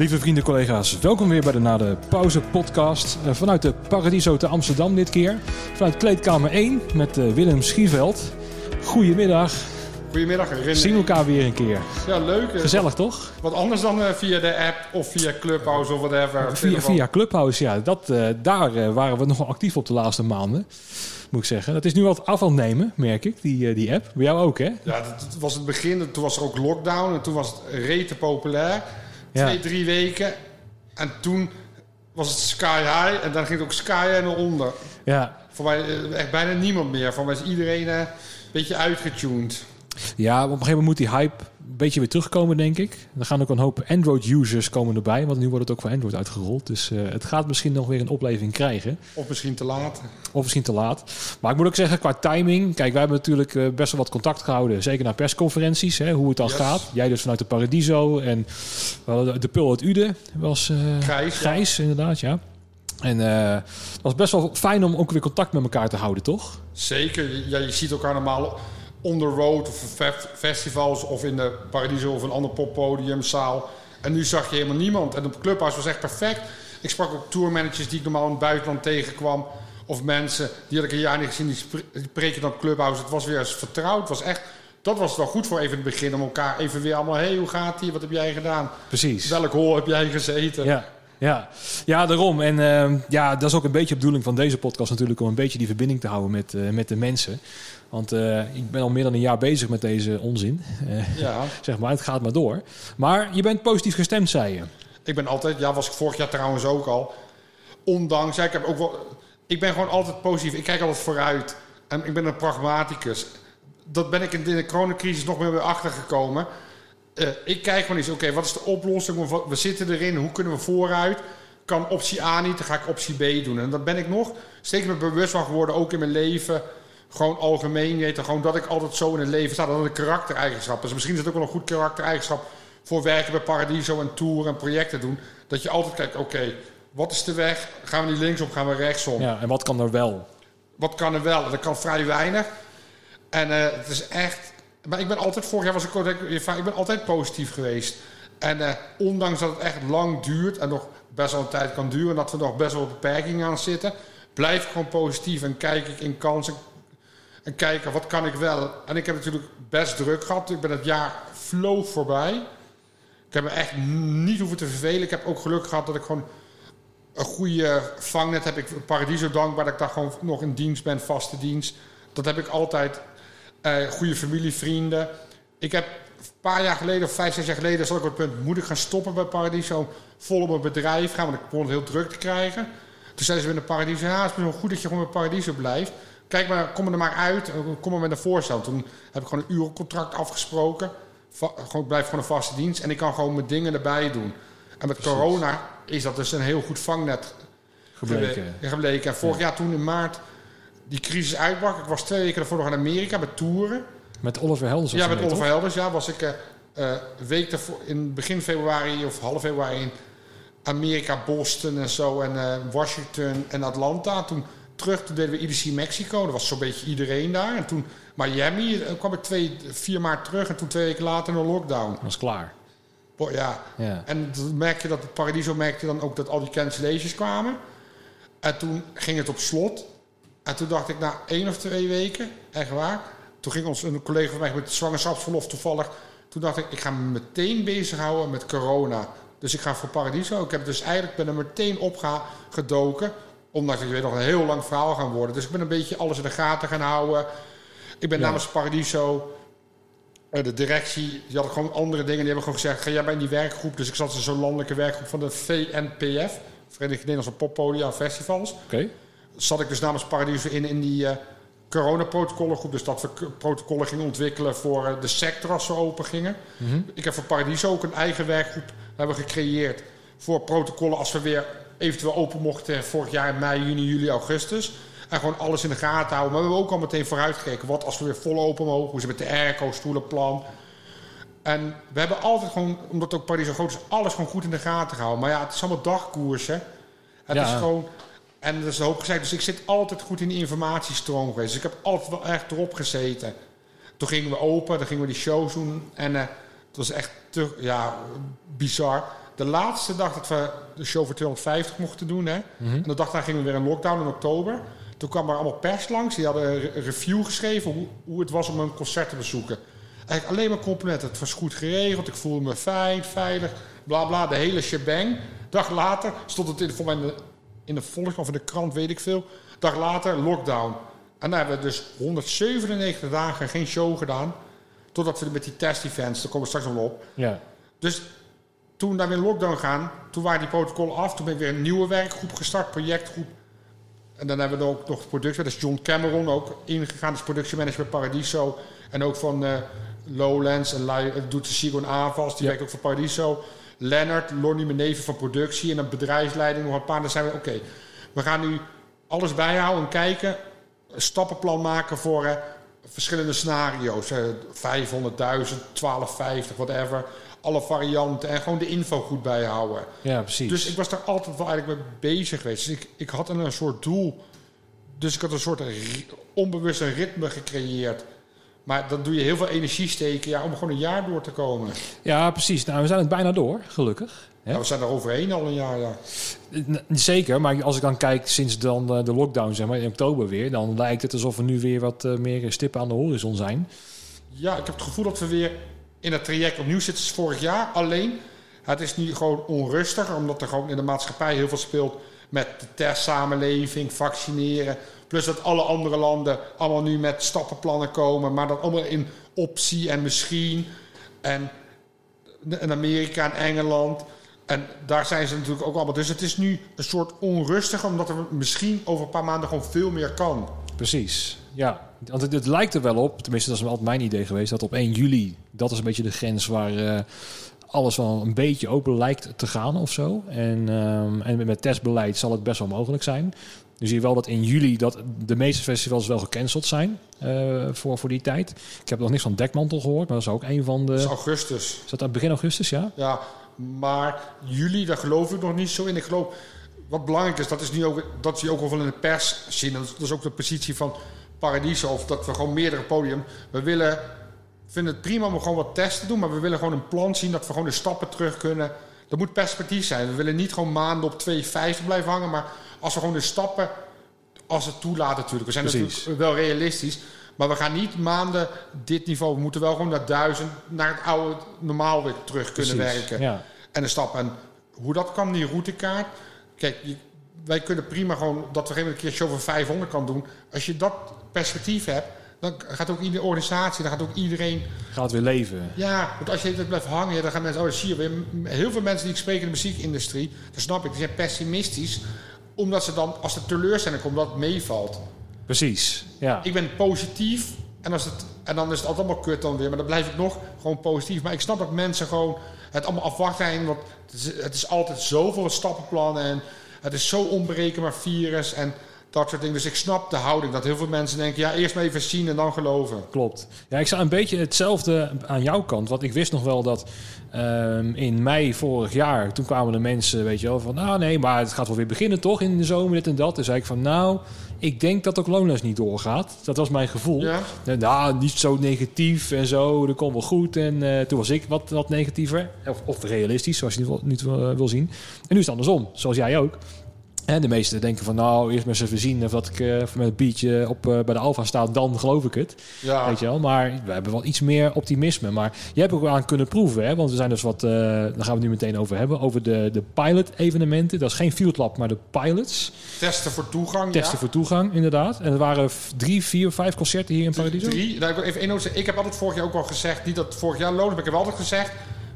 Lieve vrienden, collega's, welkom weer bij de Na de Pauze podcast. Uh, vanuit de Paradiso te Amsterdam dit keer. Vanuit kleedkamer 1 met uh, Willem Schieveld. Goedemiddag. Goedemiddag, René. Zien we elkaar weer een keer. Ja, leuk. Gezellig, toch? Wat anders dan via de app of via Clubhouse of whatever. Via, via Clubhouse, ja. Dat, daar waren we nogal actief op de laatste maanden moet ik zeggen. Dat is nu wat af aan nemen, merk ik, die, die app. Bij jou ook, hè? Ja, dat, was het begin. Toen was er ook lockdown en toen was het rete populair. Twee, drie weken. En toen was het sky high en dan ging het ook sky high naar onder. Ja. Voor mij echt bijna niemand meer. Voor mij is iedereen een beetje uitgetuned. Ja, op een gegeven moment moet die hype een beetje weer terugkomen, denk ik. Er gaan ook een hoop Android-users komen erbij, want nu wordt het ook voor Android uitgerold. Dus uh, het gaat misschien nog weer een opleving krijgen. Of misschien te laat. Of misschien te laat. Maar ik moet ook zeggen, qua timing... Kijk, wij hebben natuurlijk uh, best wel wat contact gehouden. Zeker naar persconferenties, hè, hoe het dan yes. gaat. Jij dus vanuit de Paradiso. En uh, de Pul uit Ude was Gijs, Gijs ja. inderdaad, ja. En het was best wel fijn om ook weer contact met elkaar te houden, toch? Zeker. Ja, je ziet elkaar normaal on the road of festivals of in de Paradiso of een ander poppodium, zaal. En nu zag je helemaal niemand. En op Clubhouse was echt perfect. Ik sprak ook tourmanagers die ik normaal in het buitenland tegenkwam. Of mensen die had ik een jaar niet gezien, die spreken dan op Clubhouse. Het was weer eens vertrouwd. Het was echt, dat was wel goed voor even het begin. Om elkaar even weer allemaal, hé, hey, hoe gaat die? Wat heb jij gedaan? Precies. Welk hol heb jij gezeten? Ja. Ja, ja daarom. En uh, ja, dat is ook een beetje de bedoeling van deze podcast natuurlijk... om een beetje die verbinding te houden met, uh, met de mensen. Want uh, ik ben al meer dan een jaar bezig met deze onzin. ja. zeg maar, het gaat maar door. Maar je bent positief gestemd, zei je. Ik ben altijd, ja, was ik vorig jaar trouwens ook al. Ondanks, ja, ik heb ook wel... Ik ben gewoon altijd positief. Ik kijk altijd vooruit. En ik ben een pragmaticus. Dat ben ik in de coronacrisis nog meer weer achtergekomen... Uh, ik kijk gewoon eens, oké, okay, wat is de oplossing? We zitten erin, hoe kunnen we vooruit? Kan optie A niet, dan ga ik optie B doen. En dat ben ik nog steeds meer bewust van geworden, ook in mijn leven. Gewoon algemeen weten, gewoon dat ik altijd zo in het leven sta. Dat is een karaktereigenschap. Dus misschien is het ook wel een goed karaktereigenschap voor werken bij Paradiso en tour en projecten doen. Dat je altijd kijkt, oké, okay, wat is de weg? Gaan we niet linksom, gaan we rechtsom? Ja, en wat kan er wel? Wat kan er wel? Er kan vrij weinig. En uh, het is echt maar ik ben altijd, vorig jaar was ik, ik ben altijd positief geweest. En uh, ondanks dat het echt lang duurt en nog best wel een tijd kan duren, dat we nog best wel beperkingen aan zitten, blijf ik gewoon positief en kijk ik in kansen en kijken wat kan ik wel. En ik heb natuurlijk best druk gehad. Ik ben het jaar flow voorbij. Ik heb me echt niet hoeven te vervelen. Ik heb ook geluk gehad dat ik gewoon een goede vangnet heb. Ik Paradiso dankbaar dat ik daar gewoon nog in dienst ben, vaste dienst. Dat heb ik altijd uh, goede familie, vrienden. Ik heb een paar jaar geleden, of vijf, zes jaar geleden, zat ik op het punt: moet ik gaan stoppen bij Paradiso? Vol op mijn bedrijf gaan, want ik begon het heel druk te krijgen. Toen zeiden ze bij de Paradiso: ja, het is wel goed dat je gewoon bij Paradiso blijft. Kijk maar, kom er maar uit, kom maar met een voorstel. Toen heb ik gewoon een urencontract afgesproken. Va gewoon, ik blijf gewoon een vaste dienst en ik kan gewoon mijn dingen erbij doen. En met Precies. corona is dat dus een heel goed vangnet gebleken. gebleken. En vorig ja. jaar toen in maart die crisis uitbrak. Ik was twee weken daarvoor nog in Amerika met toeren. Met Oliver Helders? Ja, met Oliver Helders. Ja, was ik uh, een week daarvoor, in begin februari of half februari in Amerika, Boston en zo. En uh, Washington en Atlanta. Toen terug, toen deden we EDC Mexico. Er was zo'n beetje iedereen daar. En toen Miami, uh, kwam ik twee, vier maart terug. En toen twee weken later een lockdown. Dat was klaar. Bo ja. ja. En merk je dat het Paradiso merkte dan ook dat al die cancellations kwamen. En toen ging het op slot. En toen dacht ik, na één of twee weken, echt waar. Toen ging ons een collega van mij met zwangerschapsverlof toevallig. Toen dacht ik, ik ga me meteen bezighouden met corona. Dus ik ga voor Paradiso. Ik heb dus eigenlijk ben er meteen opgedoken. Ondanks dat je weer nog een heel lang verhaal gaan worden. Dus ik ben een beetje alles in de gaten gaan houden. Ik ben ja. namens Paradiso. De directie, die had gewoon andere dingen. Die hebben gewoon gezegd: ga jij bij die werkgroep. Dus ik zat in zo'n landelijke werkgroep van de VNPF, Vereniging Nederlandse Poppodia Festivals. Oké. Okay zat ik dus namens Paradiso in, in die uh, coronaprotocollengroep. Dus dat we protocollen gingen ontwikkelen voor uh, de sector als ze open gingen. Mm -hmm. Ik heb voor Paradiso ook een eigen werkgroep hebben gecreëerd. Voor protocollen als we weer eventueel open mochten vorig jaar mei, juni, juli, augustus. En gewoon alles in de gaten houden. Maar we hebben ook al meteen vooruitgekeken. Wat als we weer vol open mogen? Hoe ze met de airco, stoelenplan. En we hebben altijd gewoon, omdat ook Paradiso groot is, alles gewoon goed in de gaten gehouden. Maar ja, het is allemaal dagkoersen. Het Ja. is gewoon... En dat is een hoop gezegd. Dus ik zit altijd goed in die informatiestroom geweest. Dus ik heb altijd wel echt erop gezeten. Toen gingen we open, dan gingen we die shows doen. En eh, het was echt te, ja, bizar. De laatste dag dat we de show voor 250 mochten doen, hè. Mhm. En de dag daar gingen we weer een lockdown in oktober. Toen kwam er allemaal pers langs. Die hadden een re- review geschreven hoe, hoe het was om een concert te bezoeken. Eigenlijk alleen maar complimenten. Het was goed geregeld. Ik voelde me fijn, veilig. Bla bla, de hele shebang. Dag later stond het in, voor mij in de, in de of in de krant, weet ik veel. Dag later, lockdown. En dan hebben we dus 197 dagen geen show gedaan. Totdat we met die test-events, daar komen we straks nog wel op. Ja. Dus toen we weer in lockdown gaan, toen waren die protocollen af. Toen ben ik weer een nieuwe werkgroep gestart, projectgroep. En dan hebben we ook nog de productie. Dat is John Cameron ook ingegaan, als productiemanager bij Paradiso. En ook van eh, Lowlands en eh, doet de Sigon Avals. Die Ja. werkt ook voor Paradiso. Leonard, Lonnie Meneven van productie en een bedrijfsleiding. Nog een paar. Dan zijn we, oké, we gaan nu alles bijhouden en kijken. Een stappenplan maken voor eh, verschillende scenario's. eh 500.000, 1250, whatever. Alle varianten en gewoon de info goed bijhouden. ja, precies. Dus ik was daar altijd wel eigenlijk mee bezig geweest. Dus ik, ik had een soort doel. Dus ik had een soort onbewust een ritme gecreëerd. Maar dan doe je heel veel energie steken ja, om gewoon een jaar door te komen. Ja, precies. Nou, we zijn het bijna door, gelukkig. Ja, we zijn er overheen al een jaar. Ja. Zeker, maar als ik dan kijk sinds dan eh, de lockdown, zeg maar, in oktober weer... dan lijkt het alsof er nu weer wat eh, meer stippen aan de horizon zijn. ja, ik heb het gevoel dat we weer in het traject opnieuw zitten als vorig jaar. Alleen, het is nu gewoon onrustig. Omdat er gewoon in de maatschappij heel veel speelt met de testsamenleving, vaccineren. Plus dat alle andere landen allemaal nu met stappenplannen komen. Maar dat allemaal in optie en misschien. En in Amerika en Engeland. En daar zijn ze natuurlijk ook allemaal. Dus het is nu een soort onrustig, omdat er misschien over een paar maanden gewoon veel meer kan. Precies, ja. Want het, het lijkt er wel op, tenminste dat is altijd mijn idee geweest... dat op 1 juli, dat is een beetje de grens waar eh, alles wel een beetje open lijkt te gaan of zo. En, ehm, en met testbeleid zal het best wel mogelijk zijn. Nu zie je wel dat in juli dat de meeste festivals wel gecanceld zijn eh, voor, voor die tijd. Ik heb nog niks van Dekmantel gehoord, maar dat is ook een van de... Dat is augustus. Is dat aan begin augustus, ja? Ja, maar juli, daar geloof ik nog niet zo in. Ik geloof, wat belangrijk is, dat is nu ook, dat zie je ook wel in de pers zien. Dat is, dat is ook de positie van Paradiso, of dat we gewoon meerdere podium. We willen, vinden het prima om gewoon wat testen te doen, maar we willen gewoon een plan zien dat we gewoon de stappen terug kunnen. Dat moet perspectief zijn. We willen niet gewoon maanden op 2,50 blijven hangen, maar als we gewoon de stappen, als het toelaat natuurlijk. We zijn Precies. natuurlijk wel realistisch. Maar we gaan niet maanden dit niveau. We moeten wel gewoon naar duizend, naar het oude normaal weer terug kunnen Precies, werken. Ja. En een stap. En hoe dat kan, die routekaart. Kijk, wij kunnen prima gewoon dat we geen een keer een show van 500 kan doen. Als je dat perspectief hebt, dan gaat ook iedere organisatie, dan gaat ook iedereen. Gaat weer leven. Ja, want als je het blijft hangen, dan gaan mensen. Oh, dat zie je weer. Heel veel mensen die ik spreek in de muziekindustrie, dat snap ik, die zijn pessimistisch. Omdat ze dan, als er teleurstelling komt, dat het meevalt. Precies, ja. Ik ben positief. En, als het, en dan is het altijd allemaal kut dan weer. Maar dan blijf ik nog gewoon positief. Maar ik snap dat mensen gewoon het allemaal afwachten zijn. Want het is, het is altijd zoveel stappenplannen. En het is zo onberekenbaar virus. En dat soort dingen. Dus ik snap de houding. Dat heel veel mensen denken... Ja, eerst maar even zien en dan geloven. Klopt. Ja, ik zag een beetje hetzelfde aan jouw kant. Want ik wist nog wel dat ehm, in mei vorig jaar... toen kwamen de mensen, weet je wel, van... nou nee, maar het gaat wel weer beginnen toch in de zomer, dit en dat. Toen zei ik van, nou, ik denk dat ook Loonles niet doorgaat. Dat was mijn gevoel. Ja? En, Nou, niet zo negatief en zo, dat komt wel goed. En eh, toen was ik wat, wat negatiever. Of, of realistisch, zoals je wil- niet wil, wil zien. En nu is het andersom, zoals jij ook. En de meesten denken van, nou, eerst maar eens even zien... of dat ik eh, met het biertje op, eh, bij de Alfa sta, dan geloof ik het. Ja. Weet je wel, maar we hebben wel iets meer optimisme. Maar je hebt ook wel aan kunnen proeven, hè? want we zijn dus wat, eh daar gaan we het nu meteen over hebben, over de, de pilot-evenementen. Dat is geen field lab, maar de pilots. Testen voor toegang. Testen ja. voor toegang, inderdaad. En er waren drie, vier, vijf concerten hier in Paradiso. Drie. Nou, ik wil even. Ik heb altijd vorig jaar ook al gezegd... Niet dat vorig jaar Lonens... Maar ik heb altijd gezegd...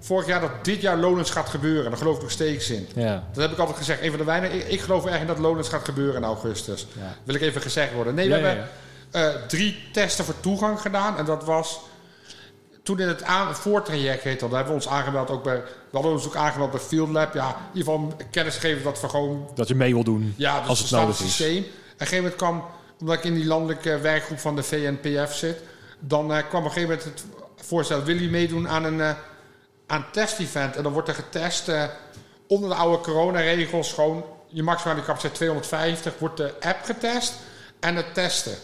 Vorig jaar dat dit jaar Lonens gaat gebeuren. Daar geloof ik nog steeds in. Ja, Dat heb ik altijd gezegd. Een van de weinigen. Ik, ik geloof erg in dat Lonens gaat gebeuren in augustus. ja. Wil ik even gezegd worden. Nee, Ja, we ja, hebben eh, drie testen voor toegang gedaan. En dat was toen in het aan, voortraject heet dat. Daar hebben we ons aangemeld ook bij. We hadden ons ook aangemeld bij Field Lab. Ja, in ieder geval kennis geven dat we gewoon. Dat je mee wil doen, Ja, dus als het nodig staat is. systeem. En op een gegeven moment kwam, omdat ik in die landelijke werkgroep van de VNPF zit, dan eh, kwam op een gegeven moment het voorstel: wil je meedoen aan een, eh aan test-event? En dan wordt er getest eh, onder de oude coronaregels. Gewoon je maximale capaciteit 250 wordt de app getest en het testen.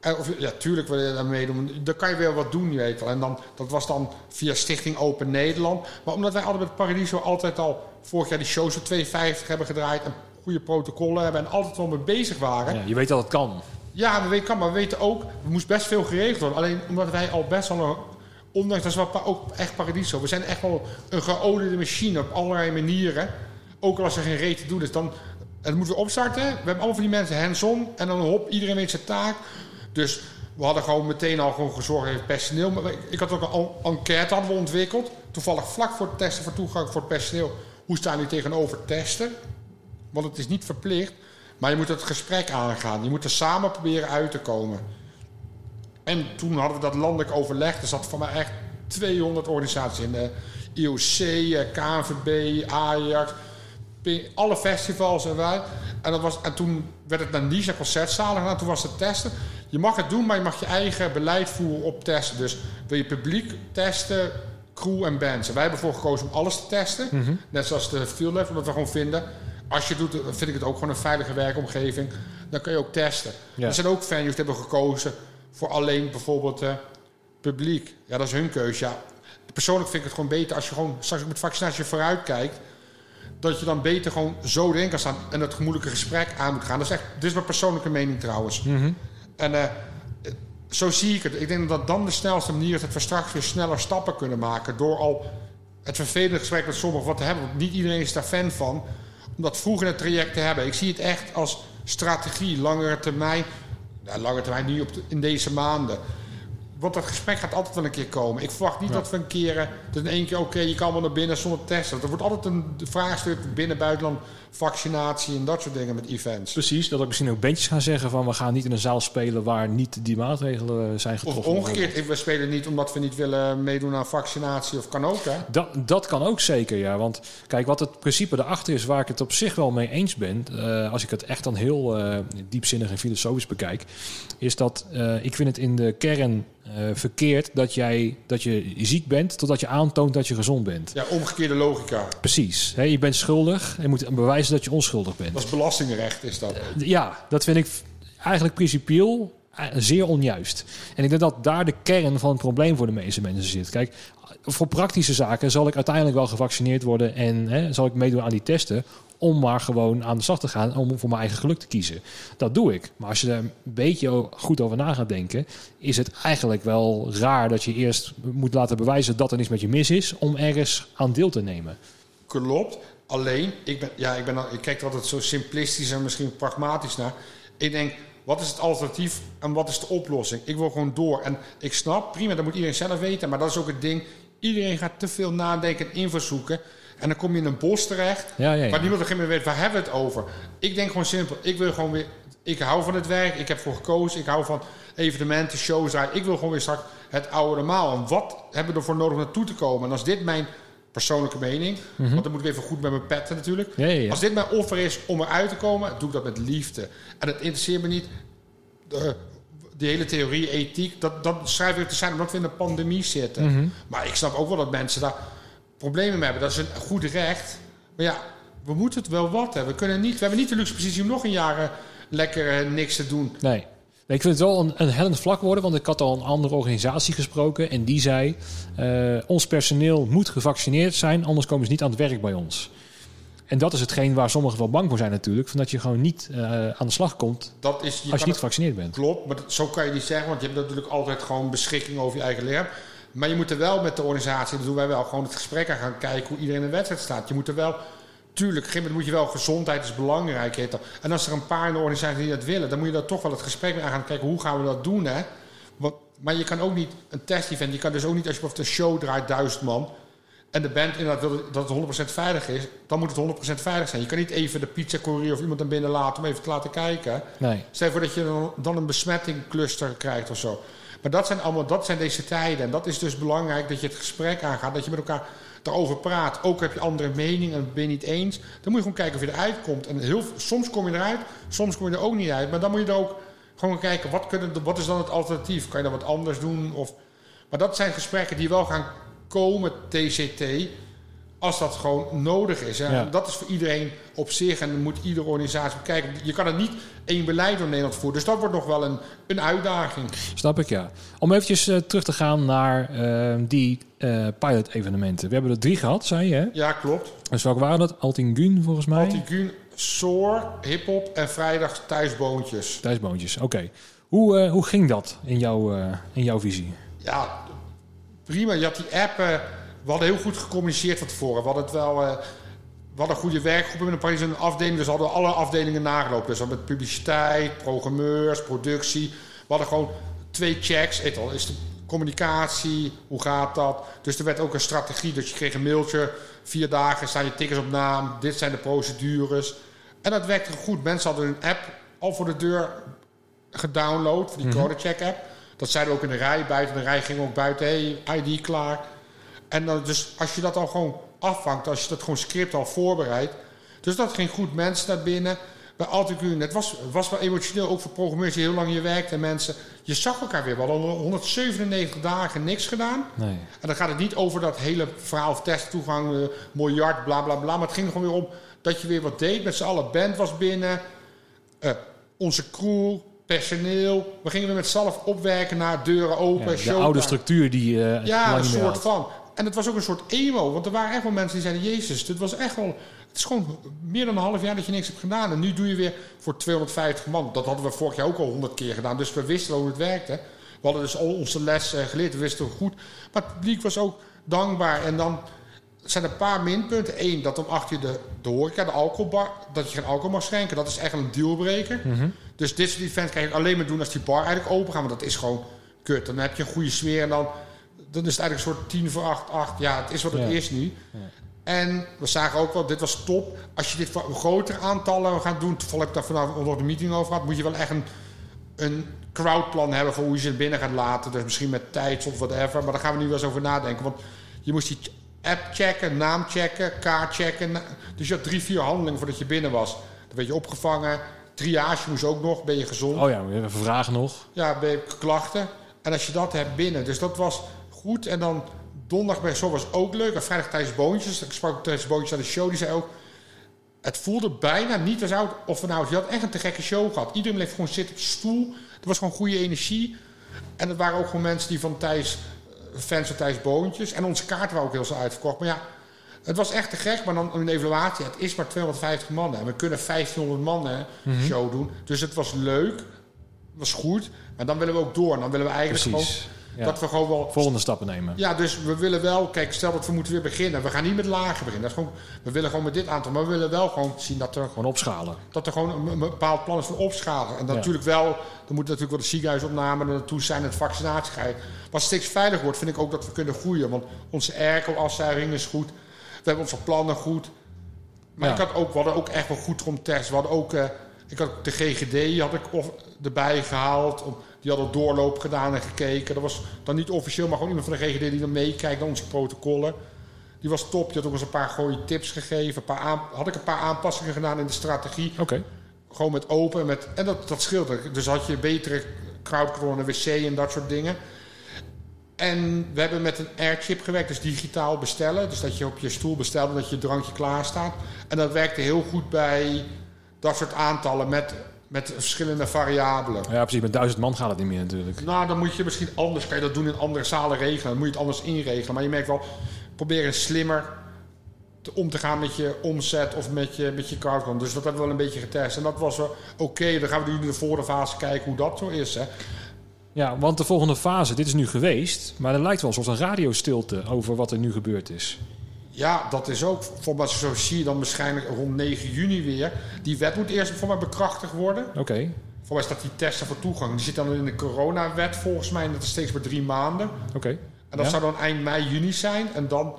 En of, ja, tuurlijk wil je daar meedoen. Dan kan je weer wat doen, je weet wel. En dan, dat was dan via Stichting Open Nederland. Maar omdat wij altijd met Paradiso altijd al vorig jaar die shows op 250 hebben gedraaid... en goede protocollen hebben en altijd wel mee bezig waren... Ja, je weet dat het kan. Ja, we weten, kan, maar we weten ook, er moest best veel geregeld worden. Alleen omdat wij al best wel een, ondanks dat is wel ook echt paradiso. We zijn echt wel een geoliede machine op allerlei manieren. Ook al als er geen reet te doen is, dan het moeten we opstarten. We hebben allemaal van die mensen hands-on en dan hop, iedereen weet zijn taak. Dus we hadden gewoon meteen al gewoon gezorgd voor het personeel. Maar ik had ook een en- enquête hadden we ontwikkeld. Toevallig vlak voor het testen voor toegang voor het personeel. Hoe staan jullie tegenover testen? Want het is niet verplicht. Maar je moet het gesprek aangaan. Je moet er samen proberen uit te komen. En toen hadden we dat landelijk overleg. Er zat voor mij echt 200 organisaties in. De IOC, eh, KNVB, Ajax, alle festivals en wij. En, dat was, en toen werd het naar Nice concertzalen gedaan. Toen was het testen. Je mag het doen, maar je mag je eigen beleid voeren op testen. Dus wil je publiek testen, crew en bands. En wij hebben ervoor gekozen om alles te testen. Net zoals de field level, omdat we gewoon vinden... als je het doet, dan vind ik het ook gewoon een veilige werkomgeving. Dan kun je ook testen. Ja. Er zijn ook venues die hebben gekozen voor alleen bijvoorbeeld eh, publiek. Ja, dat is hun keuze. Ja. Persoonlijk vind ik het gewoon beter als je gewoon straks met vaccinatie vooruit kijkt. Dat je dan beter gewoon zo erin kan staan en het gemoedelijke gesprek aan moet gaan. Dat is echt, dit is mijn persoonlijke mening trouwens. En eh, zo zie ik het. Ik denk dat dan de snelste manier is dat we straks weer sneller stappen kunnen maken. Door al het vervelende gesprek met sommigen wat te hebben. Want niet iedereen is daar fan van. Om dat vroeg in het traject te hebben. Ik zie het echt als strategie, langere termijn. Langere termijn niet op in deze maanden. Want dat gesprek gaat altijd wel een keer komen. Ik verwacht niet dat we een keer... eh, dat in één keer, oké, je kan wel naar binnen zonder testen. Er wordt altijd een vraagstuk binnen, buitenland, vaccinatie en dat soort dingen met events. Precies, dat ook misschien ook bandjes gaan zeggen van we gaan niet in een zaal spelen waar niet die maatregelen eh, zijn Of getroffen. omgekeerd, we spelen niet omdat we niet willen meedoen aan vaccinatie of kan ook, hè? Dat, dat kan ook zeker, ja. Want kijk, wat het principe erachter is, waar ik het op zich wel mee eens ben, eh, als ik het echt dan heel eh, diepzinnig en filosofisch bekijk, is dat ik vind het in de kern verkeerd dat jij dat je ziek bent totdat je aantoont dat je gezond bent. Ja, omgekeerde logica. Precies. Je bent schuldig en je moet bewijzen dat je onschuldig bent. Dat is belastingrecht, is dat. Ja, dat vind ik eigenlijk principieel eh, zeer onjuist. En ik denk dat daar de kern van het probleem voor de meeste mensen zit. Kijk, voor praktische zaken zal ik uiteindelijk wel gevaccineerd worden en hè, zal ik meedoen aan die testen om maar gewoon aan de slag te gaan om voor mijn eigen geluk te kiezen. Dat doe ik. Maar als je er een beetje goed over na gaat denken, is het eigenlijk wel raar dat je eerst moet laten bewijzen dat er niets met je mis is om ergens aan deel te nemen. Klopt. Alleen, ik, ben, ja, ik, ben, ik kijk er altijd zo simplistisch en misschien pragmatisch naar. Ik denk, wat is het alternatief en wat is de oplossing? Ik wil gewoon door. En ik snap, prima, dat moet iedereen zelf weten. Maar dat is ook het ding. Iedereen gaat te veel nadenken en info zoeken. En dan kom je in een bos terecht. Ja, ja, ja. Waar niemand op een gegeven moment weet, waar hebben we het over? Ik denk gewoon simpel. Ik wil gewoon weer... Ik hou van het werk. Ik heb voor gekozen. Ik hou van evenementen, shows. draaien. Ik wil gewoon weer straks het oude normaal. En wat hebben we ervoor nodig om naartoe te komen? En als dit mijn persoonlijke mening... Want dan moet ik even goed met mijn petten natuurlijk. Als dit mijn offer is om eruit te komen... doe ik dat met liefde. En het interesseert me niet... De, die hele theorie, ethiek... Dat, dat schrijf ik te zijn omdat we in een pandemie zitten. Mhm. Maar ik snap ook wel dat mensen daar problemen mee hebben. Dat is een goed recht. Maar ja, we moeten het wel wat hebben. We, kunnen niet, we hebben niet de luxe positie om nog een jaar eh, lekker eh, niks te doen. Nee. Ik vind het wel een, een hellend vlak worden, want ik had al een andere organisatie gesproken en die zei: eh, ons personeel moet gevaccineerd zijn, anders komen ze niet aan het werk bij ons. En dat is hetgeen waar sommigen wel bang voor zijn natuurlijk, van dat je gewoon niet aan de slag komt Dat is, je als je niet gevaccineerd bent. Klopt, maar dat- zo kan je niet zeggen, want je hebt natuurlijk altijd gewoon beschikking over je eigen lichaam. Maar je moet er wel met de organisatie, dat doen wij wel, gewoon het gesprek aan gaan kijken hoe iedereen in de wedstrijd staat. Je moet er wel, tuurlijk, op een gegeven moment moet je wel, gezondheid is belangrijk. Heet dat. En als er een paar in de organisatie die dat willen, dan moet je daar toch wel het gesprek mee aan gaan kijken, hoe gaan we dat doen, hè? Want, maar je kan ook niet een test-event, je kan dus ook niet als je bijvoorbeeld een show draait, duizend man, en de band inderdaad wil dat het 100% veilig is, dan moet het 100% veilig zijn. Je kan niet even de pizza-courier of iemand naar binnen laten om even te laten kijken. Nee. Stel voor dat je dan, dan een besmettingcluster krijgt of zo. Maar dat zijn allemaal, dat zijn deze tijden. En dat is dus belangrijk dat je het gesprek aangaat, dat je met elkaar daarover praat. Ook heb je andere meningen en ben je niet eens. Dan moet je gewoon kijken of je eruit komt. En heel, soms kom je eruit, soms kom je er ook niet uit. Maar dan moet je er ook gewoon kijken, wat, kunnen, wat is dan het alternatief? Kan je dan wat anders doen? Of, maar dat zijn gesprekken die wel gaan komen, TCT. Als dat gewoon nodig is. En Ja. dat is voor iedereen op zich en dan moet iedere organisatie bekijken. Je kan het niet één beleid door Nederland voeren. Dus dat wordt nog wel een, een uitdaging. Snap ik, ja. Om eventjes eh, terug te gaan naar eh, die eh, pilot-evenementen. We hebben er drie gehad, zei je, hè? Ja, klopt. Dus welke waren dat? Altingun, volgens mij? Antigun, Soor, hip-hop en vrijdag thuisboontjes. Thuisboontjes, oké. Hoe, hoe ging dat in, jouw in jouw visie? Ja, prima. Je had die app. We hadden heel goed gecommuniceerd van tevoren. We hadden het wel. eh, we hadden een goede werkgroep in Parijs een afdeling. Dus we hadden alle afdelingen nagelopen. Dus we met publiciteit, programmeurs, productie. We hadden gewoon twee checks. Het al is de communicatie, hoe gaat dat? Dus er werd ook een strategie. Dus je kreeg een mailtje. Vier dagen staan je tickets op naam. Dit zijn de procedures. En dat werkte goed. Mensen hadden hun app al voor de deur gedownload. Voor die Mhm. CodeCheck app. Dat zeiden we ook in de rij. Buiten de rij ging ook buiten. Hey, ID klaar. En dan, dus als je dat al gewoon afvangt. Als je dat gewoon script al voorbereidt. Dus dat ging goed. Mensen naar binnen. Bij Alticuun. Het was, was wel emotioneel. Ook voor programmeurs die heel lang hier werkten. En mensen. Je zag elkaar weer. We hadden al 197 dagen niks gedaan. Nee. En dan gaat het niet over dat hele verhaal of testtoegang, eh, miljard, bla bla bla. Maar het ging gewoon weer om dat je weer wat deed. Met z'n allen, band was binnen, eh, onze crew, personeel. We gingen weer met z'n allen opwerken naar deuren open, Ja, de oude structuur die eh Ja, een soort had. van. En het was ook een soort emo. Want er waren echt wel mensen die zeiden... Jezus, dit was echt wel... Het is gewoon meer dan een half jaar dat je niks hebt gedaan. En nu doe je weer voor 250 man. Dat hadden we vorig jaar ook al 100 keer gedaan. Dus we wisten hoe het werkte. We hadden dus al onze les eh, geleerd. We wisten goed. Maar het publiek was ook dankbaar. En dan zijn er een paar minpunten. Eén, dat om acht uur de, de horeca, de alcoholbar... dat je geen alcohol mag schenken. Dat is echt een dealbreaker. Mhm. Dus dit soort events kan je alleen maar doen als die bar eigenlijk open gaat. Want dat is gewoon kut. Dan heb je een goede sfeer en dan, dan is het eigenlijk een soort tien voor acht, acht. Ja, het is wat het Ja. is nu. En we zagen ook wel, dit was top. Als je dit voor grotere aantallen gaat doen, toevallig heb ik daar vanavond nog een meeting over gehad, moet je wel echt een, een crowdplan hebben voor hoe je ze binnen gaat laten. Dus misschien met tijd of whatever. Maar daar gaan we nu wel eens over nadenken. Want je moest die app checken, naam checken, kaart checken. Dus je had drie, vier handelingen voordat je binnen was. Dan werd je opgevangen. Triage moest ook nog. Ben je gezond? Oh ja, we hebben vragen nog. Ja, ben je klachten. En als je dat hebt binnen. Dus dat was goed. En dan donderdag bij zo was ook leuk. En vrijdag tijdens Boontjes. Ik sprak tijdens Boontjes aan de show. Die zei ook... Het voelde bijna niet als oud of van oud. Je had echt een te gekke show gehad. Iedereen bleef gewoon zitten op stoel. Er was gewoon goede energie. En het waren ook gewoon mensen die van Thijs... eh, Fans van Thijs Boontjes. En onze kaarten waren ook heel snel uitverkocht. Maar ja, het was echt te gek. Maar dan een evaluatie. Het is maar 250 man. En we kunnen 1500 man hè, show doen. Dus het was leuk. was goed. Maar dan willen we ook door. En dan willen we eigenlijk Precies. gewoon... Ja. Dat we gewoon wel Volgende stappen nemen. ja, dus we willen wel, kijk, stel dat we moeten weer beginnen. We gaan niet met lager beginnen. Dat is gewoon, we willen gewoon met dit aantal, maar we willen wel gewoon zien dat er, Gewoon opschalen. dat er gewoon een, bepaald plan is voor opschalen. En Ja. natuurlijk wel, er moet natuurlijk wel de ziekenhuisopname naartoe zijn het vaccinatiegeheid. Wat steeds veiliger wordt, vind ik ook dat we kunnen groeien. Want onze airco-afzuiging is goed. We hebben onze plannen goed. Maar Ja. ik had ook, we hadden ook echt wel goed rond test. We hadden ook, eh, ik had de GGD had ik of, erbij gehaald. Om, die hadden doorloop gedaan en gekeken. Dat was dan niet officieel, maar gewoon iemand van de GGD die dan meekijkt naar onze protocollen. Die was top. Die had ook eens een paar goede tips gegeven. Een paar aan, had ik een paar aanpassingen gedaan in de strategie. Oké. Gewoon met open. Met, en dat, dat scheelde. Dus had je betere en wc en dat soort dingen. En we hebben met een airchip gewerkt, dus digitaal bestellen. Dus dat je op je stoel bestelt en dat je drankje klaar staat. En dat werkte heel goed bij dat soort aantallen met, met verschillende variabelen. Ja, precies. Met duizend man gaat het niet meer natuurlijk. Nou, dan moet je misschien anders, kan je dat doen in andere zalen regelen. Dan moet je het anders inregelen. Maar je merkt wel, probeer slimmer te, om te gaan met je omzet of met je, met je. Dus dat hebben we wel een beetje getest. En dat was wel oké. Dan gaan we nu in de volgende fase kijken hoe dat zo is. Hè. Ja, want de volgende fase, dit is nu geweest. Maar er lijkt wel alsof een radiostilte over wat er nu gebeurd is. Ja, dat is ook. Mij zo zie je dan waarschijnlijk rond 9 juni weer. Die wet moet eerst voor mij bekrachtigd worden. Oké, Voor mij staat die testen voor toegang. Die zit dan in de coronawet volgens mij. En dat is steeds maar drie maanden. oké. En dat Ja. zou dan eind mei, juni zijn. En dan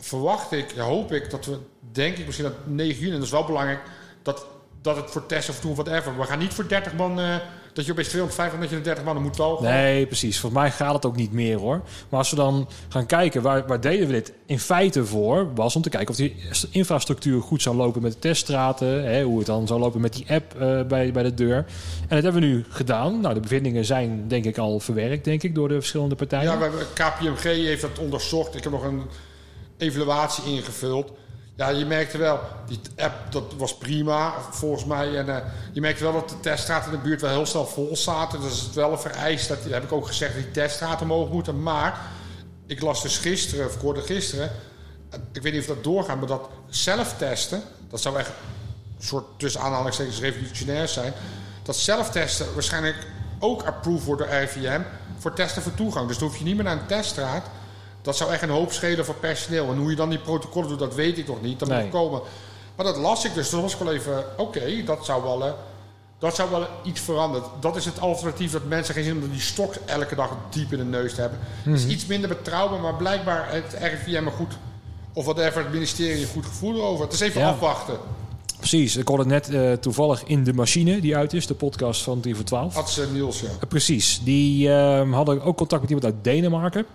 verwacht ik, ja, hoop ik, dat we, denk ik misschien dat 9 juni, en dat is wel belangrijk, dat, dat het voor testen of doen, whatever. We gaan niet voor 30 man, eh, dat je opeens 250 dat je de 30 man, dan moet wel gewoon- Nee, precies. Volgens mij gaat het ook niet meer hoor. Maar als we dan gaan kijken, waar, waar deden we dit in feite voor? Was om te kijken of die infrastructuur goed zou lopen met de teststraten. Hè, hoe het dan zou lopen met die app eh, bij, bij de deur. En dat hebben we nu gedaan. Nou, de bevindingen zijn denk ik al verwerkt, denk ik, door de verschillende partijen. Ja, KPMG heeft dat onderzocht. Ik heb nog een, evaluatie ingevuld. Ja, je merkte wel, die app dat was prima volgens mij. En eh, je merkte wel dat de teststraat in de buurt wel heel snel vol zaten. Dus het wel een vereist, dat, heb ik ook gezegd, dat die teststraten mogen moeten. Maar ik las dus gisteren, of gisteren, ik weet niet of dat doorgaat, maar dat zelftesten, dat zou echt een soort tussen aanhalingstekens revolutionair zijn. Dat zelftesten waarschijnlijk ook approved wordt door RIVM voor testen voor toegang. Dus dan hoef je niet meer naar een teststraat. Dat zou echt een hoop schelen voor personeel. En hoe je dan die protocollen doet, dat weet ik nog niet. Dat Nee. moet komen. Maar dat las ik dus. Toen was ik wel even, oké, dat zou wel... eh, dat zou wel iets veranderen. Dat is het alternatief dat mensen geen zin hebben om die stok elke dag diep in de neus te hebben. Het Mhm. is iets minder betrouwbaar, maar blijkbaar het RIVM er goed... Of whatever, het ministerie een goed gevoel over. Het is even Ja. afwachten. Precies, ik hoorde net eh, toevallig in de machine die uit is, de podcast van 3 voor 12. Had ze Niels, ja. Precies, die ehm, hadden ook contact met iemand uit Denemarken.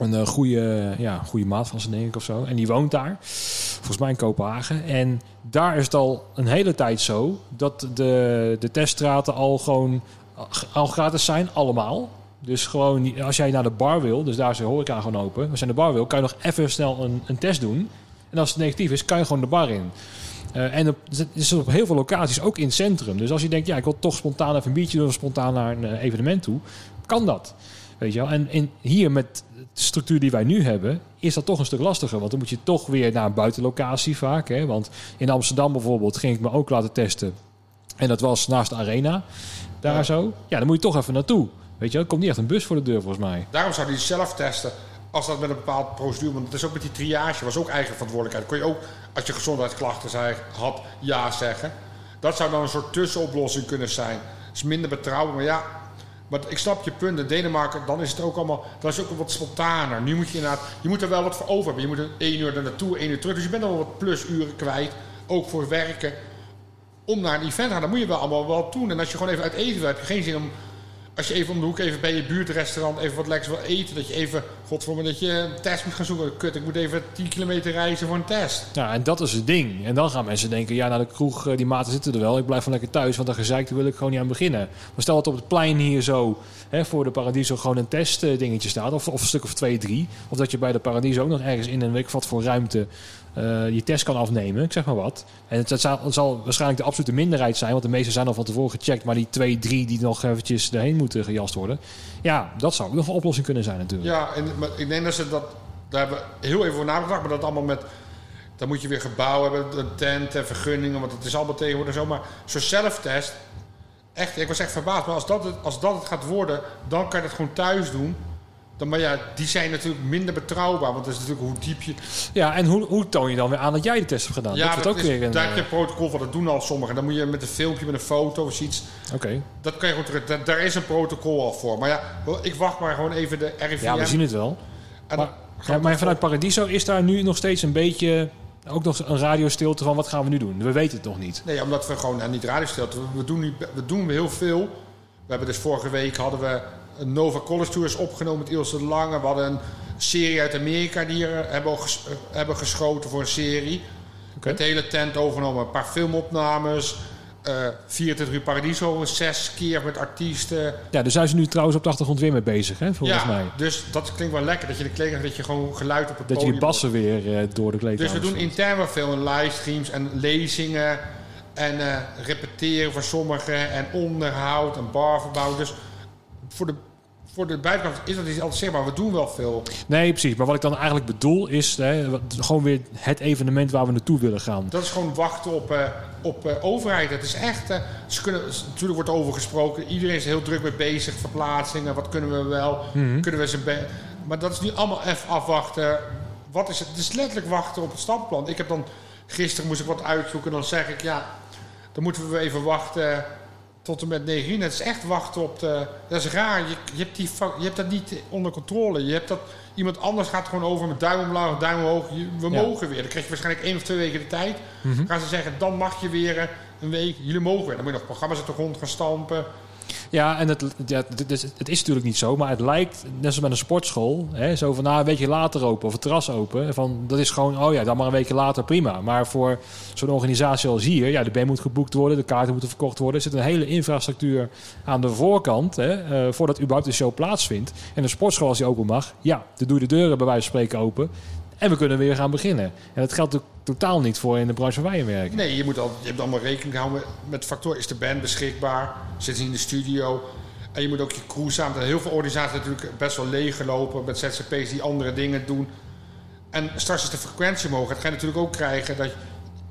Een eh, goede, ja, goede maat van ze, denk ik, of zo. En die woont daar, volgens mij in Kopenhagen. En daar is het al een hele tijd zo dat de, de teststraten al gewoon al gratis zijn, allemaal. Dus gewoon, als jij naar de bar wil, dus daar is de horeca gewoon open. Als je naar de bar wil, kan je nog even snel een, een test doen. En als het negatief is, kan je gewoon de bar in. Eh, en het is op heel veel locaties, ook in het centrum. Dus als je denkt, ja, ik wil toch spontaan even een biertje doen... of spontaan naar een eh, evenement toe, kan dat. Weet je wel? En in, hier met de structuur die wij nu hebben... is dat toch een stuk lastiger. Want dan moet je toch weer naar een buitenlocatie vaak. Hè? Want in Amsterdam bijvoorbeeld ging ik me ook laten testen. En dat was naast de arena. Daar Ja. zo. Ja, dan moet je toch even naartoe. Weet je wel? Er komt niet echt een bus voor de deur volgens mij. Daarom zou die zelf testen. Als dat met een bepaald procedure... Want het is ook met die triage. was ook eigen verantwoordelijkheid. Kon je ook, als je gezondheidsklachten zei, had, ja zeggen. Dat zou dan een soort tussenoplossing kunnen zijn. Is minder betrouwbaar. Maar ja, maar ik snap je punt. In Denemarken, dan is het ook allemaal... Dat is ook wat spontaner. Nu moet je inderdaad... Je moet er wel wat voor over hebben. Je moet een één uur er naartoe, één uur terug. Dus je bent al wat plusuren kwijt. Ook voor werken. Om naar een event te gaan, dan moet je wel allemaal wel doen. En als je gewoon even uit eten je geen zin om... Als je even om de hoek even bij je buurtrestaurant even wat lekkers wil eten. Dat je even, godverdomme, dat je een test moet gaan zoeken. Kut, ik moet even 10 kilometer reizen voor een test. Ja, en dat is het ding. En dan gaan mensen denken, ja, nou de kroeg, eh, die maten zitten er wel. Ik blijf van lekker thuis, want daar gezeik, wil ik gewoon niet aan beginnen. Maar stel dat op het plein hier zo, hè, voor de Paradiso, gewoon een testdingetje staat. Of, of een stuk of twee, drie. Of dat je bij de Paradiso ook nog ergens in een week wat voor ruimte eh, je test kan afnemen. Ik zeg maar wat. En het, zal, zal waarschijnlijk de absolute minderheid zijn. Want de meeste zijn al van tevoren gecheckt. Maar die twee, drie die nog eventjes erheen moeten gejast worden. Ja, dat zou ook nog een oplossing kunnen zijn natuurlijk. Ja, en, maar ik denk dat ze dat... Daar hebben we heel even voor nagedacht. Maar dat allemaal met... Dan moet je weer gebouw hebben, een tent en vergunningen. Want het is allemaal tegenwoordig zo. Maar zo'n zelftest... Echt, ik was echt verbaasd. Maar als dat, het, als dat het gaat worden, dan kan je het gewoon thuis doen. Dan, maar ja, die zijn natuurlijk minder betrouwbaar. Want dat is natuurlijk hoe diep je... Ja, en hoe, hoe toon je dan weer aan dat jij de test hebt gedaan? ja, dat dat ook is, weer een... daar heb je eh, een protocol van. Dat doen al sommigen. Dan moet je met een filmpje, met een foto of iets... Oké. Dat kan je gewoon terug. Daar, daar is een protocol al voor. Maar ja, ik wacht maar gewoon even de RIVM. Ja, we zien het wel. En Maar, ja, maar vanuit Paradiso is daar nu nog steeds een beetje... Ook nog een radiostilte van wat gaan we nu doen? We weten het nog niet. Nee, omdat we gewoon nou, niet radio stelt. We, we doen nu, we doen heel veel. We hebben dus vorige week hadden we een Nova College Tours opgenomen met Ilse de Lange. We hadden een serie uit Amerika die hier eh, hebben, ges- eh, hebben geschoten voor een serie. Met de hele tent overgenomen. Een paar filmopnames. eh 24 uur Paradiso, zes keer met artiesten. Ja, daar zijn ze nu trouwens op de achtergrond weer mee bezig, hè, volgens ja, mij. dus dat klinkt wel lekker. Dat je de kleding, dat je gewoon geluid op het Dat je podium die bassen weer door de Dus kleedkamer we doen intern wel veel en livestreams en lezingen en repeteren voor sommigen en onderhoud en barverbouw. Dus voor de, voor de buitenkant is dat niet altijd zichtbaar. We doen wel veel. Nee, precies. Maar wat ik dan eigenlijk bedoel is hè, gewoon weer het evenement waar we naartoe willen gaan. Dat is gewoon wachten op, eh, op eh, overheid. Het is echt... eh, ze kunnen, natuurlijk wordt er over gesproken. Iedereen is er heel druk mee bezig. Verplaatsingen, wat kunnen we wel? Mhm. Kunnen we ze... Maar dat is nu allemaal even afwachten. Wat is het? Het is letterlijk wachten op het stappenplan. Ik heb dan... Gisteren moest ik wat uitzoeken. Dan zeg ik, ja... Dan moeten we even wachten tot en met 9 uur. Het is echt wachten op de... Dat is raar. Je, je, hebt, die, je hebt dat niet onder controle. Je hebt dat... Iemand anders gaat gewoon over met duim omlaag, duim omhoog. Je- We Ja. mogen weer. Dan krijg je waarschijnlijk één of twee weken de tijd. Mhm. Gaan ze zeggen, dan mag je weer een week. Jullie mogen weer. Dan moet je nog programma's uit de grond gaan stampen. Ja, en het, ja, het, is, het is natuurlijk niet zo, maar het lijkt, net zoals met een sportschool, hè, zo van nou, een weekje later open of het terras open. Van, dat is gewoon, oh ja, dan maar een weekje later, prima. Maar voor zo'n organisatie als hier, ja, de band moet geboekt worden, de kaarten moeten verkocht worden. Er zit een hele infrastructuur aan de voorkant, hè, eh, voordat überhaupt de show plaatsvindt. En een sportschool als die open mag, ja, dan doe je de deuren bij wijze van spreken open. En we kunnen weer gaan beginnen. En dat geldt ook totaal niet voor in de branche waar wij in werken. Nee, je, moet al, je hebt allemaal rekening houden met factor. Is de band beschikbaar? Zit ze in de studio? En je moet ook je crew samen... Heel veel organisaties natuurlijk best wel leeggelopen... met ZZP's die andere dingen doen. En straks is de frequentie omhoog. Dat ga je natuurlijk ook krijgen... dat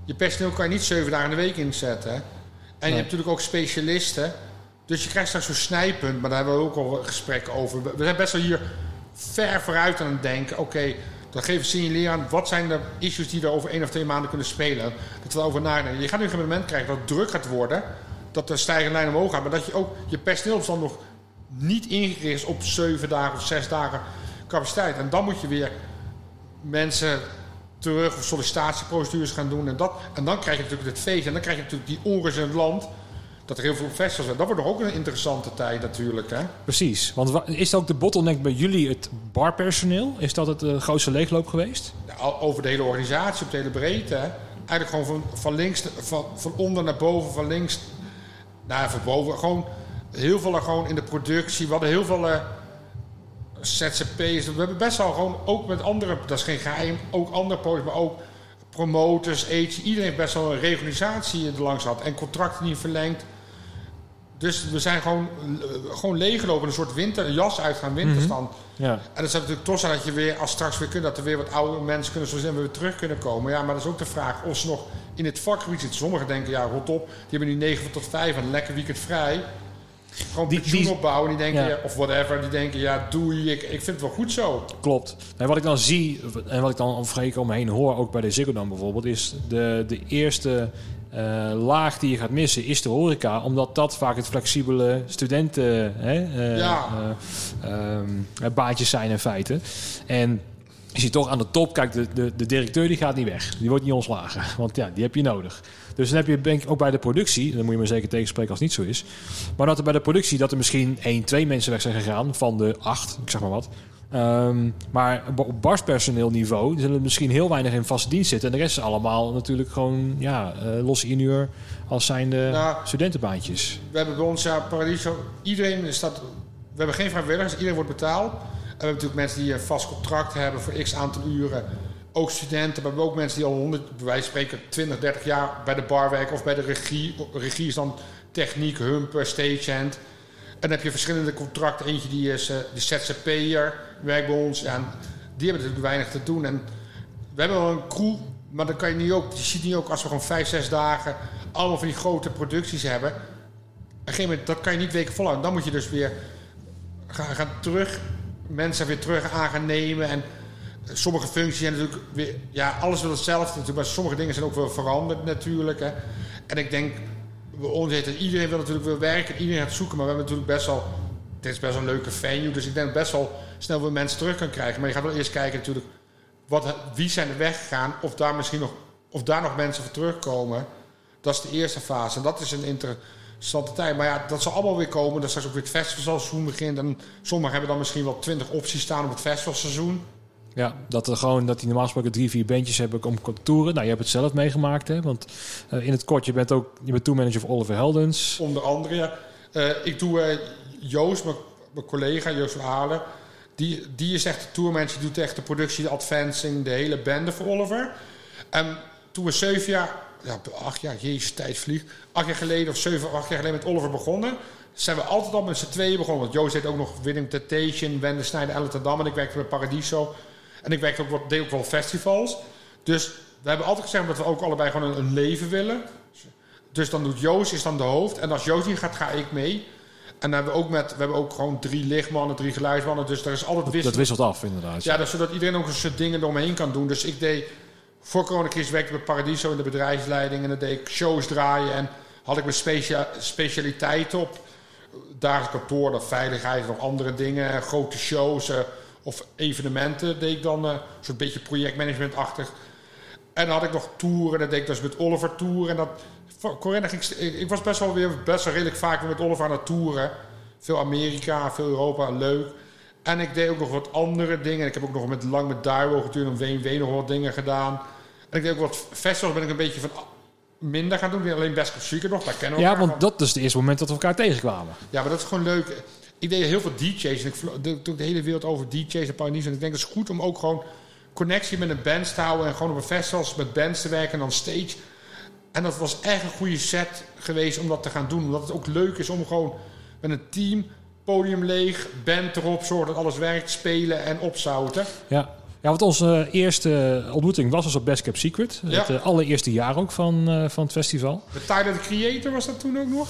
je personeel kan je niet zeven dagen in de week inzetten. En je hebt natuurlijk ook specialisten... Dus je krijgt straks zo'n snijpunt, maar daar hebben we ook al gesprekken over. We zijn best wel hier ver vooruit aan het denken. Oké, dan geven we signaleren aan wat zijn de issues die er over één of twee maanden kunnen spelen. Dat we over nadenken. Je gaat nu een moment krijgen dat druk gaat worden. Dat de stijgende lijn omhoog gaat. Maar dat je ook je personeelsbestand nog niet ingericht is op zeven dagen of zes dagen capaciteit. En dan moet je weer mensen terug of sollicitatieprocedures gaan doen. En, dat, en dan krijg je natuurlijk het feest. En dan krijg je natuurlijk die onrust in het land dat er heel veel festivals zijn. Dat wordt nog ook een interessante tijd natuurlijk. Hè? Precies. Want is dat ook de bottleneck bij jullie het barpersoneel? Is dat het uh, grootste leegloop geweest? Ja, over de hele organisatie, op de hele breedte. Hè? Eigenlijk gewoon van, van links, van, van onder naar boven, van links naar van boven. Gewoon heel veel gewoon in de productie. We hadden heel veel uh, ZZP's. We hebben best wel gewoon, ook met andere, dat is geen geheim, ook andere podiums, maar ook promoters, aids. Iedereen best wel een reorganisatie er langs had en contracten niet verlengd. Dus we zijn gewoon, uh, gewoon leeggelopen, een soort winter, jas uitgaan, winterstand. Mhm. Ja. En dat zou natuurlijk toch zijn dat je weer, als straks weer kunt, dat er weer wat oude mensen kunnen, zoals weer terug kunnen komen. Ja, maar dat is ook de vraag of ze nog in het vakgebied zitten. Sommigen denken, ja, rot op, die hebben nu 9 tot 5 en een lekker weekend vrij. Gewoon die, pensioen opbouwen, die denken, ja. of whatever, die denken, ja, doei, ik, ik vind het wel goed zo. Klopt. En wat ik dan zie, en wat ik dan vreken omheen hoor, ook bij de Ziggo dan bijvoorbeeld, is de, de eerste uh, laag die je gaat missen is de horeca, omdat dat vaak het flexibele studenten hè, uh, ja. uh, baantjes zijn in feite. En je ziet toch aan de top, kijk, de, de, de directeur die gaat niet weg. Die wordt niet ontslagen, want ja, die heb je nodig. Dus dan heb je denk ik ook bij de productie, dan moet je me zeker tegenspreken als het niet zo is. Maar dat er bij de productie dat er misschien één, twee mensen weg zijn gegaan van de acht, ik zeg maar wat. Um, maar op barspersoneelniveau zullen er misschien heel weinig in vaste dienst zitten. En de rest is allemaal natuurlijk gewoon ja, uh, losse inuur als zijn de nou, studentenbaantjes. We hebben bij ons ja, Paradiso, iedereen staat. We hebben geen vrijwilligers, iedereen wordt betaald. En we hebben natuurlijk mensen die een vast contract hebben voor x aantal uren. Ook studenten, maar we hebben ook mensen die al 100, bij wijze van spreken 20, 30 jaar bij de bar werken of bij de regie. Regie is dan techniek, humper, stagehand. En heb je verschillende contracten. Eentje die is uh, de ZZP'er, werkt bij ons. Ja, die hebben natuurlijk weinig te doen. En we hebben wel een crew, maar dan kan je niet ook... Je ziet niet ook als we gewoon vijf, zes dagen... allemaal van die grote producties hebben. Op een gegeven moment, dat kan je niet weken volhouden. Dan moet je dus weer gaan, gaan terug... mensen weer terug aan gaan nemen. En sommige functies zijn natuurlijk weer... Ja, alles wil hetzelfde natuurlijk. Maar sommige dingen zijn ook wel veranderd natuurlijk. Hè. En ik denk iedereen wil natuurlijk wel werken, iedereen gaat zoeken, maar we hebben natuurlijk best wel, dit is best wel een leuke venue, dus ik denk best wel snel weer mensen terug kan krijgen. Maar je gaat wel eerst kijken natuurlijk, wat, wie zijn er weggegaan, of daar misschien nog, of daar nog mensen voor terugkomen. Dat is de eerste fase en dat is een interessante tijd. Maar ja, dat zal allemaal weer komen, dat straks ook weer het festivalseizoen begint en sommigen hebben dan misschien wel twintig opties staan op het festivalseizoen. Ja, dat er gewoon dat die normaal gesproken drie, vier bandjes hebben om toeren. Nou, je hebt het zelf meegemaakt, hè? Want uh, in het kort, je bent ook je bent tourmanager van Oliver Heldens. Onder andere, ja. Uh, ik doe uh, Joost, mijn, collega Joost van Halen. Die, die is echt de tourmanager, die doet echt de productie, de advancing, de hele bende voor Oliver. En toen we zeven jaar, ja, acht jaar, jezus, tijd vliegt. Acht jaar geleden of zeven, acht jaar geleden met Oliver begonnen zijn we altijd al met z'n tweeën begonnen. Want Joost deed ook nog Winning Temptation, Wende Snijder, Ellen. En ik werkte bij Paradiso. En ik werkte ook wat, deed ook wel festivals. Dus we hebben altijd gezegd dat we ook allebei gewoon een, een, leven willen. Dus dan doet Joost is dan de hoofd. En als Joost niet gaat, ga ik mee. En dan hebben we ook met, we hebben ook gewoon drie lichtmannen, drie geluidsmannen. Dus er is altijd wisseling. Dat wisselt af, inderdaad. Ja, dus zodat iedereen ook een soort dingen eromheen kan doen. Dus ik deed, voor coronacrisis werkte ik bij Paradiso in de bedrijfsleiding. En dan deed ik shows draaien. En had ik mijn specia specialiteit op. Dagelijks kantoor, dat veiligheid, nog andere dingen. Grote shows, uh, of evenementen deed ik dan uh, een soort beetje projectmanagement-achtig. En dan had ik nog toeren, dat deed ik dus met Oliver toeren. En dat, Corinne ging, ik was best wel weer best wel redelijk vaak met Oliver aan het toeren. Veel Amerika, veel Europa, leuk. En ik deed ook nog wat andere dingen. Ik heb ook nog met lang met Dario getuurd en WNW nog wat dingen gedaan. En ik deed ook wat festivals, ben ik een beetje van minder gaan doen. Alleen Best of Secret nog, daar kennen we Ja, want dat is het eerste moment dat we elkaar tegenkwamen. Ja, maar dat is gewoon leuk ik deed heel veel DJ's. En ik doe de hele wereld over DJ's en pioneers. En ik denk dat het is goed om ook gewoon connectie met een band te houden. En gewoon op een festivals met bands te werken en dan stage. En dat was echt een goede set geweest om dat te gaan doen. Omdat het ook leuk is om gewoon met een team, podium leeg, band erop, zorgen dat alles werkt, spelen en opzouten. Ja. Ja, want onze eerste ontmoeting was dus op Best Kept Secret. Ja. Het eh, allereerste jaar ook van, eh, van het festival. De Tyler the Creator was dat toen ook nog?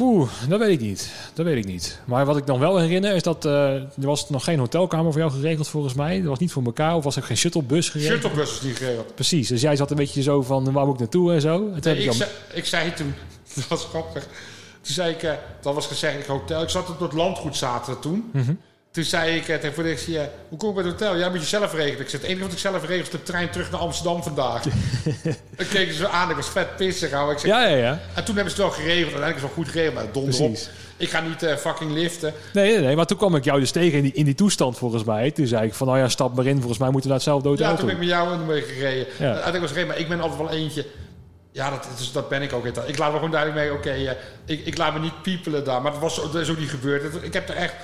Oeh, dat weet ik niet. Dat weet ik niet. Maar wat ik nog wel herinner is dat eh, er was nog geen hotelkamer voor jou geregeld volgens mij. Er was niet voor elkaar of was er geen shuttlebus geregeld. Shuttlebus is niet geregeld. Precies. Dus jij zat een beetje zo van waar moet ik naartoe en zo. En toen heb Nee, ik ik, dan- zei, ik zei toen, dat was grappig. Toen zei ik, eh, dat was gezegd, ik hotel. Ik zat op het landgoed zaten toen. Mhm. Toen zei ik tegen voor de hoe kom ik bij het hotel? Ja, moet je zelf regelen. Ik zei, het enige wat ik zelf regel is de trein terug naar Amsterdam vandaag. ik keek ze aan, ik was vet pissig. Ik zei, Ja, ja, ja. En toen hebben ze het wel geregeld. Uiteindelijk is het wel goed geregeld, maar donder op. Ik ga niet eh, fucking liften. Nee, nee, nee. Maar toen kwam ik jou dus tegen in die, in die toestand volgens mij. Toen zei ik van, nou ja, stap maar in. Volgens mij moeten we naar hetzelfde hotel Ja, toen toe. ben ik met jou en mee gereden. Ja. Uiteindelijk was het gereden, maar ik ben altijd wel eentje. Ja, dat, is- dat ben ik ook. Ik laat me gewoon duidelijk mee, oké, eh, ik, ik laat me niet piepelen daar. Maar dat, was, dat is ook niet gebeurd. Ik heb er echt...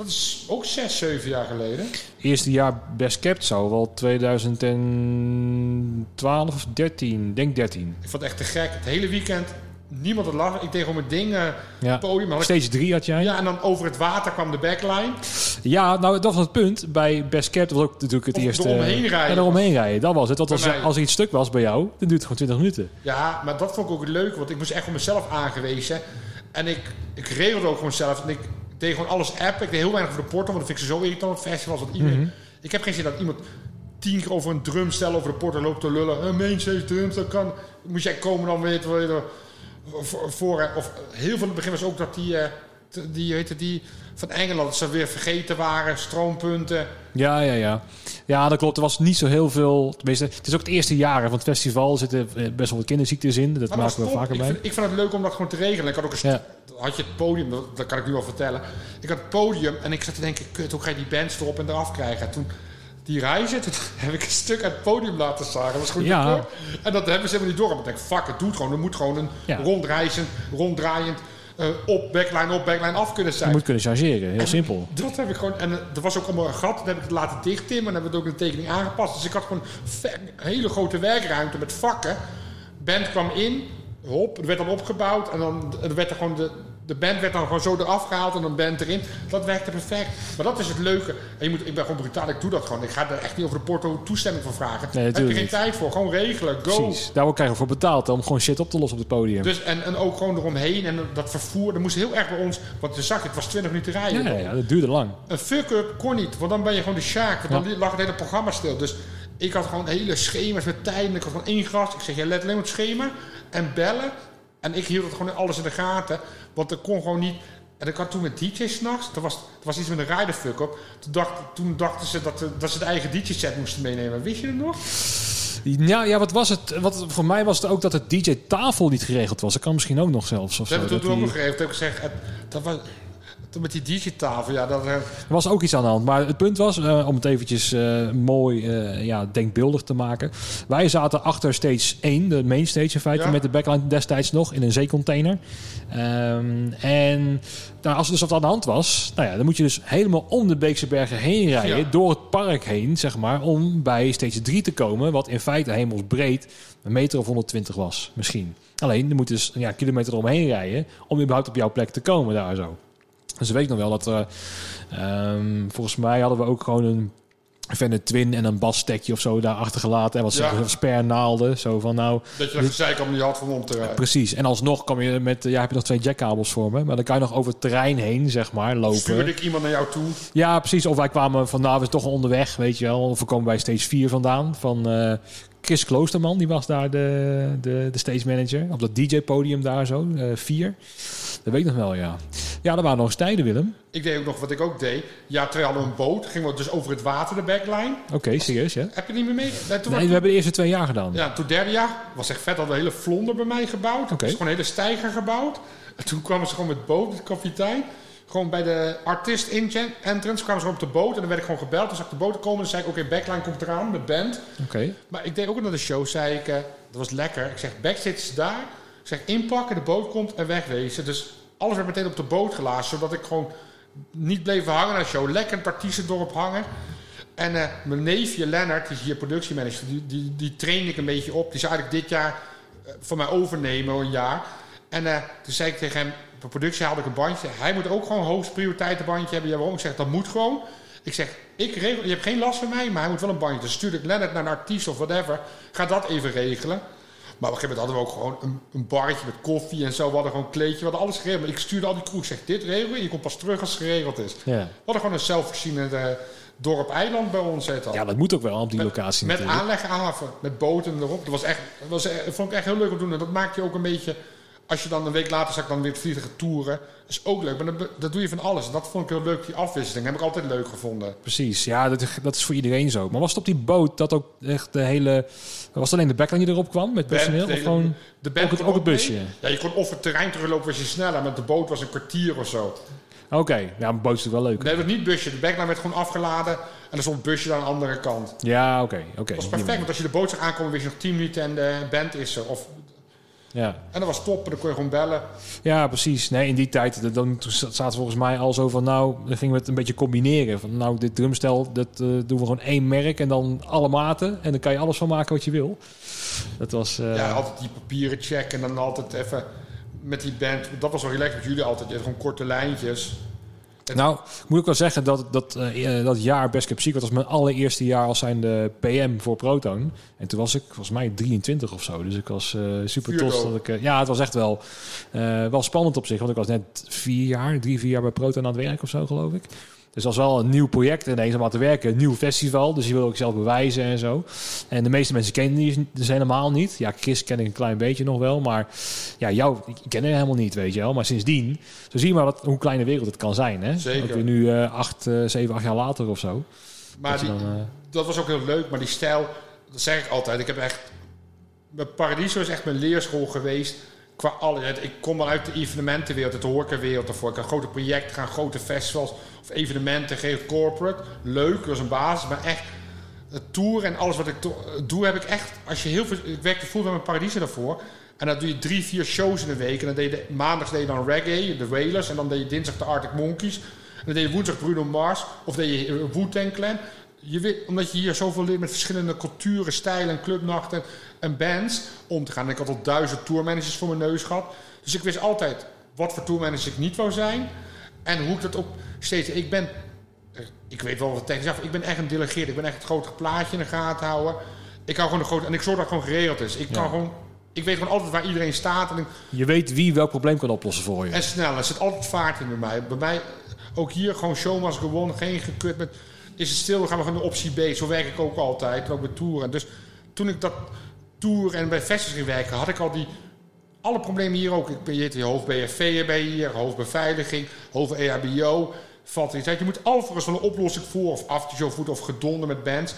Dat is ook zes, zeven jaar geleden. Eerste jaar Best Kept zou wel 2012 of 13. Denk 13. Ik vond het echt te gek. Het hele weekend, niemand had lachen. Ik deed gewoon mijn ding, eh, Ja. podium. Had ik- Stage 3 had jij. ja, en dan over het water kwam de backline. Ja, nou dat was het punt. Bij Best Kept was ook natuurlijk het Of eerste... eromheen rijden. Ja, eromheen rijden. Dat was het. Want als, als er iets stuk was bij jou, dan duurt het gewoon 20 minuten. Ja, maar dat vond ik ook leuk, want ik moest echt op mezelf aangewezen. En ik, ik regelde ook gewoon zelf. En ik deed gewoon alles appen. Ik deed heel weinig voor de portal, want dat vind ik ze zo irritant festivals. Dat iedereen, Mhm. Ik heb geen zin dat iemand tien keer over een drumstel over de portal loopt te lullen. Een mainstage drums, dat kan... Moet jij komen dan weten er voor, voor... Of heel veel in het begin was ook dat die... eh, die, weet je, die van Engeland, ze weer vergeten waren, stroompunten. Ja, ja, ja. Ja, dat klopt. Er was niet zo heel veel... Tenminste, het is ook het eerste jaar van het festival. Er zitten eh, best wel wat kinderziektes in. Dat Maar maken we top. vaker ik. Vind, ik vond het leuk om dat gewoon te regelen. Ik had ook een Ja. had je het podium, dat, dat kan ik nu al vertellen. Ik had het podium en ik zat te denken, kut, hoe ga je die bands erop en eraf krijgen? En toen die reizen, toen heb ik een stuk uit het podium laten zagen. Dat was gewoon Ja. En dat hebben ze helemaal niet door. Maar ik denk, fuck, het doet gewoon. Er moet gewoon een Ja. rondreizend, ronddraaiend, eh, op, backline, op, backline af kunnen Je zijn. moet kunnen chargeren. Heel En simpel. Dat heb ik gewoon. En eh, er was ook allemaal een gat. Dat heb ik het laten dichttimmen. En hebben we het ook in de tekening aangepast. Dus ik had gewoon een hele grote werkruimte met vakken. Band kwam in. Hop, er werd dan opgebouwd. En dan er werd er gewoon de, de band werd dan gewoon zo eraf gehaald. En dan band erin. Dat werkte perfect. Maar dat is het leuke. En je moet, ik ben gewoon brutaal. Ik doe dat gewoon. Ik ga er echt niet over de porto toestemming voor vragen. Nee, heb je geen niet. tijd voor. Gewoon regelen. Go. Precies. Daar krijgen we voor betaald om gewoon shit op te lossen op het podium. Dus, en, en ook gewoon eromheen. En dat vervoer. Dat moest heel erg bij ons. Want je zag, het was 20 minuten rijden. ja, ja, ja, dat duurde lang. Een fuck-up kon niet, want dan ben je gewoon de sjaak. Want dan lag het hele programma stil. Dus ik had gewoon hele schema's met tijden. Ik had gewoon één gast. Ik zeg, jij let alleen op het schema en bellen. En ik hield het gewoon alles in de gaten. Want er kon gewoon niet... En ik had toen met DJ's s'nachts. Er was, er was iets met een rider fuck-up. Toen, dacht, toen dachten ze dat, de- dat ze de eigen DJ-set moesten meenemen. Wist je het nog? Ja, ja, wat was het? Wat, voor mij was het ook dat het DJ-tafel niet geregeld was. Dat kan misschien ook nog zelfs. Of zo, hebben dat toen ook nog gegeven. Toen heb ik gezegd... Dat was, toen met die DJ-tafel, ja, dat... eh, Er was ook iets aan de hand. Maar het punt was, eh, om het eventjes eh, mooi ja, denkbeeldig te maken. Wij zaten achter stage 1, de main stage in feite, Ja. met de backline destijds nog in een zeecontainer. Ehm, en nou, als er dus wat aan de hand was, nou ja, dan moet je dus helemaal om de Beekse Bergen heen rijden, Ja. door het park heen, zeg maar, om bij stage 3 te komen, wat in feite hemelsbreed een meter of 120 was, misschien. Alleen, je moet dus ja, kilometer eromheen rijden om überhaupt op jouw plek te komen daar zo. Dus ik weet nog wel dat er, ehm, volgens mij hadden we ook gewoon een Fender Twin en een basstekje of zo daar achtergelaten. En wat Ja. spare Zo van nou, dat je dat gezeik allemaal niet had van om te rijden. precies. En alsnog kom je met, ja, heb je nog twee jackkabels voor me. Maar dan kan je nog over het terrein heen, zeg maar, lopen. Stuurde ik iemand naar jou toe. Ja, precies. Of wij kwamen van, nou, we zijn toch onderweg, weet je wel. Of we komen bij stage 4 vandaan. Van eh, Chris Kloosterman, die was daar de, de, de stage manager. Op dat DJ-podium daar zo, eh 4. Dat weet ik nog wel, ja. Ja, er waren nog eens tijden, Willem. Ik deed ook nog wat ik ook deed. Ja, twee hadden een boot. Gingen we dus over het water, de backline. Oké, serieus, ja. Heb je niet meer mee? Nee, toen Nee, we hebben de eerste twee jaar gedaan. Ja, toen derde jaar was echt vet. Hadden een hele vlonder bij mij gebouwd. Oké. Okay. Dus gewoon een hele steiger gebouwd. En toen kwamen ze gewoon met boot, de kapitein. Gewoon bij de artist entrance kwamen ze op de boot. En dan werd ik gewoon gebeld. Toen zag ik de boot komen. Dan zei ik, oké, backline komt eraan, de band. Oké. Maar ik deed ook naar de show, zei ik, eh, dat was lekker. Ik zeg, backstage is daar. Ik zeg, inpakken, de boot komt en wegwezen. Dus alles werd meteen op de boot gelaten, zodat ik gewoon niet bleef hangen naar de show. Lekker t-shirt erop hangen. En eh, mijn neefje Lennart, die is hier productiemanager, die, die, die train ik een beetje op. Die zou eigenlijk dit jaar eh, van mij overnemen, een jaar. En eh, toen zei ik tegen hem, productie haalde ik een bandje. Hij moet ook gewoon hoogste prioriteitenbandje hebben. Je hebt ook gezegd, dat moet gewoon. Ik zeg, ik regel, je hebt geen last van mij, maar hij moet wel een bandje. Dus stuur ik Lennart naar een artiest of whatever. Ga dat even regelen. Maar op een gegeven moment hadden we ook gewoon een, een barretje met koffie en zo. We hadden gewoon een kleedje, we hadden alles geregeld. Maar ik stuurde al die ik zeg, dit regelen je. Je komt pas terug als het geregeld is. Ja. We hadden gewoon een zelfvoorzienende eh, dorp-eiland bij ons. Ja, dat moet ook wel op die locatie Met natuurlijk. aanleghaven, met boten erop. Dat was echt, dat was, eh, dat vond ik echt heel leuk om te doen. En dat maakt je ook een beetje... Als je dan een week later zag dan weer het vliegen toeren. Dat is ook leuk. Maar dat, dat doe je van alles. Dat vond ik heel leuk, die afwisseling. heb ik altijd leuk gevonden. Precies, ja, dat, dat is voor iedereen zo. Maar was het op die boot dat ook echt de hele... Was het alleen de backline die erop kwam met personeel? Band, Of gewoon de ook het, ook het mee. busje? Ja, je kon of het terrein teruglopen was je sneller. Met de boot was een kwartier of zo. Oké, ja, een boot is natuurlijk wel leuk. Nee, dat was niet busje. De backline werd gewoon afgeladen. En er stond busje aan de andere kant. Ja, oké, oké. Dat was perfect. Want als je de boot zag aankomen, wist je nog 10 minuten en de band is er. Of, Ja. en dat was top. Dan kon je gewoon bellen. ja, precies. Nee, in die tijd, dan zaten volgens mij al zo van... Nou, dan gingen we het een beetje combineren. Van, nou, dit drumstel, dat eh, doen we gewoon één merk... en dan alle maten. En dan kan je alles van maken wat je wil. Dat was... eh, Ja, altijd die papieren checken. En dan altijd even met die band. Dat was wel relaxed met jullie altijd. Je had gewoon korte lijntjes. Nou, moet ik wel zeggen dat dat, eh, eh, dat jaar Best Kept Secret was mijn allereerste jaar als zijnde PM voor Proton. En toen was ik volgens mij 23 of zo. Dus ik was eh, super trots dat ik... ja, het was echt wel, wel spannend op zich. Want ik was net vier jaar, drie, vier jaar bij Proton aan het werk of zo, geloof ik. Dus dat was wel een nieuw project ineens om aan te werken. Een nieuw festival, dus je wil ook zelf bewijzen en zo. En de meeste mensen kennen die dus helemaal niet. Ja, Chris ken ik een klein beetje nog wel. Maar ja, jou ik ken er helemaal niet, weet je wel. Maar sindsdien, zo zie je maar wat, hoe klein de wereld het kan zijn. Hè? Zeker. Ook weer nu eh, acht, eh, zeven, acht jaar later of zo. Maar Dat je die, dan, eh, dat was ook heel leuk. Maar die stijl, dat zeg ik altijd. Ik heb echt... Mijn Paradiso is echt mijn leerschool geweest. Qua alle, ik kom dan uit de evenementenwereld, de horecawereld ervoor. Ik kan grote projecten gaan, grote festivals of evenementen, geen corporate. Leuk, dat is een basis. Maar echt, het tour en alles wat ik doe, heb ik echt... Als je heel veel... Ik werkte fulltime met Paradiso daarvoor. En dan doe je drie, vier shows in de week. En dan deed je maandag deed je dan reggae, de Wailers. En dan deed je dinsdag de Arctic Monkeys. En dan deed je woensdag Bruno Mars. Of deed je Wu-Tang Clan. Je weet, omdat je hier zoveel leert met verschillende culturen, stijlen, clubnachten en bands om te gaan. En ik had al duizend tourmanagers voor mijn neus gehad. Dus ik wist altijd wat voor tourmanager ik niet wou zijn. En hoe ik dat op steeds... Ik ben... Ik weet wel wat tegen zeg. Ik ben echt een delegeerd. Ik ben echt het grote plaatje in de gaten houden. Ik hou gewoon de grote... En ik zorg dat het gewoon geregeld is. Ik kan gewoon... Ik weet gewoon altijd waar iedereen staat. En, ik- je weet wie welk probleem kan oplossen voor je. en snel. Er zit altijd vaart in bij mij. Bij mij, ook hier, gewoon show must go on. Geen gekut met... Is het stil, dan gaan we gewoon de optie B. Zo werk ik ook altijd. Ook bij toeren. Dus toen ik dat tour en bij festivals ging werken... had ik al die... Alle problemen hier ook. Ik ben hier hoofd BFV bij hier, hoofd beveiliging, hoofd E EHBO. Valt er iets uit. Je moet alvast wel een oplossing voor of aftershow voet of gedonder met bands.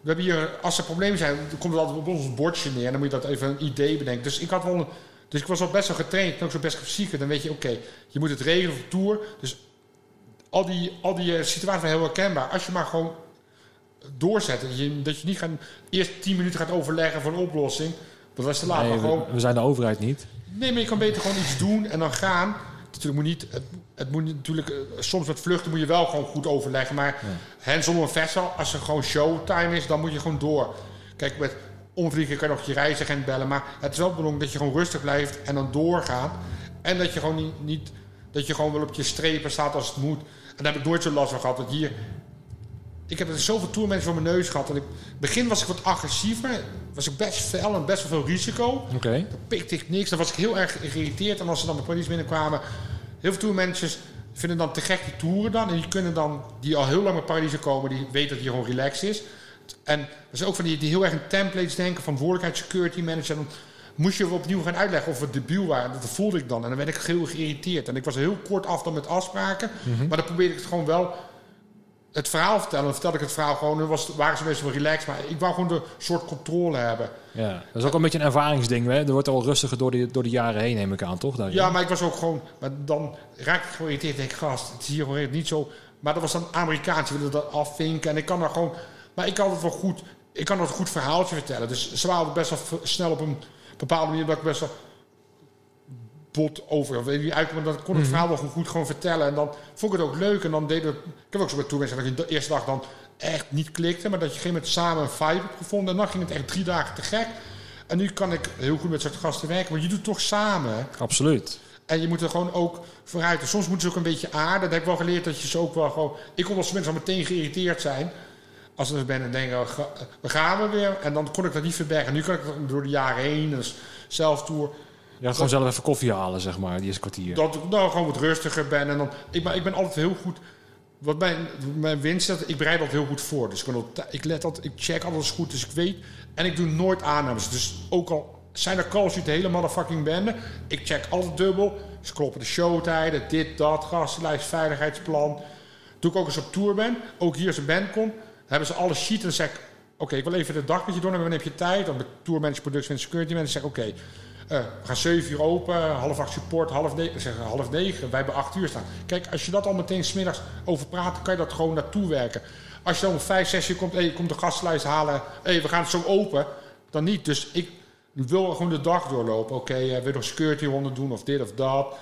We hebben hier, als er problemen zijn, dan komt het altijd op ons bordje neer. En dan moet je dat even een idee bedenken. Dus ik had wel een, dus ik was al best wel getraind. En ook zo best fysiek. Dan weet je, oké, je moet het regelen voor tour. Dus al die, al die eh, situaties zijn heel herkenbaar. Als je maar gewoon doorzet. Dat je, dat je niet gaan, eerst 10 minuten gaat overleggen voor een oplossing. Want dat is te laat. Nee, maar we, gewoon, we zijn de overheid niet. nee, maar je kan beter gewoon iets doen en dan gaan. Natuurlijk moet niet, het, het moet natuurlijk, eh, soms met vluchten moet je wel gewoon goed overleggen. Maar hands on een als er gewoon showtime is, dan moet je gewoon door. Kijk, met omvliegen kan je nog je reisagent bellen. Maar het is wel belangrijk dat je gewoon rustig blijft en dan doorgaat. En dat je gewoon niet, niet dat je gewoon wel op je strepen staat als het moet. En daar heb ik nooit zo last van gehad. Want hier, ik heb er zoveel tourmensen voor mijn neus gehad. Ik, in het begin was ik wat agressiever. Was ik best fel en best wel veel risico. Oké. Dan pikte ik niks. Dan was ik heel erg geïrriteerd. En als ze dan bij politie binnenkwamen... Heel veel tourmanagers vinden dan te gek die toeren dan. En die kunnen dan... Die al heel lang met Paradiso komen... Die weten dat hier gewoon relaxed is. En er zijn ook van die, die heel erg in templates denken. Verantwoordelijkheid, security manager. Moest je opnieuw gaan uitleggen of we debiel waren. Dat voelde ik dan. En dan werd ik heel geïrriteerd. En ik was heel kort af dan met afspraken. Maar dan probeerde ik het gewoon wel het verhaal vertellen. Dan vertelde ik het verhaal gewoon. Dan was, waren ze best wel relaxed. Maar ik wou gewoon de soort controle hebben. Ja. Dat is ook een beetje een ervaringsding. Hè? Er wordt al rustiger door de, door de jaren heen, neem ik aan, toch? Daarin? Ja, maar ik was ook gewoon... Maar dan raakte ik geïrriteerd. denk ik, gast, het is hier gewoon niet zo... Maar dat was dan Amerikaans. Je wilde dat afvinken. En ik kan daar gewoon... Maar ik kan het wel goed... Ik kan een goed verhaaltje vertellen. Dus ze waren best wel snel op een bepaalde manier... dat ik best wel bot over... of Weet je, uitkwam, dan kon ik het verhaal wel goed gewoon vertellen. En dan vond ik het ook leuk. En dan deden we... Ik heb ook zo bij toewensen dat je de eerste dag dan echt niet klikte. Maar dat je op een gegeven moment samen een vibe hebt gevonden. En dan ging het echt drie dagen te gek. En nu kan ik heel goed met soort gasten werken. Want je doet het toch samen. Absoluut. En je moet er gewoon ook vooruit. En soms moeten ze ook een beetje aarden. Dat heb ik wel geleerd dat je ze ook wel gewoon... Ik kon als mensen al meteen geïrriteerd zijn. Als ze dus ben en denken, oh, we gaan we weer. En dan kon ik dat niet verbergen. Nu kan ik dat door de jaren heen. Dus zelftour. Ja, gewoon zelf even koffie halen, zeg maar, die eerste kwartier. Dat ik nou gewoon wat rustiger ben. En dan, ik, maar ik ben altijd heel goed. Wat mijn, mijn winst is, dat ik bereid altijd heel goed voor. Dus ik, ik let altijd, ik check alles goed. Dus ik weet. En ik doe nooit aannames. Dus ook al zijn er calls uit de hele motherfucking bende. Ik check altijd dubbel. Ze kloppen de showtijden, dit, dat, gastenlijst, veiligheidsplan. Toen ik ook eens op tour ben, ook hier als een band komt, hebben ze alle sheet en zeg ik, oké, ik wil even de dag met je doen, en wanneer heb je tijd? Dan met tour manager, production en security manager zeg oké, eh, we gaan 7 uur open, half acht support, half negen, zeg, half wij hebben 8 uur staan. Kijk, als je dat al meteen smiddags over praat, kan je dat gewoon naartoe werken. Als je dan om 5, 6 uur komt, hey, komt de gastenlijst halen, hey, we gaan het zo open, dan niet. Dus ik wil gewoon de dag doorlopen. Oké, eh, wil nog security ronden doen of dit of dat,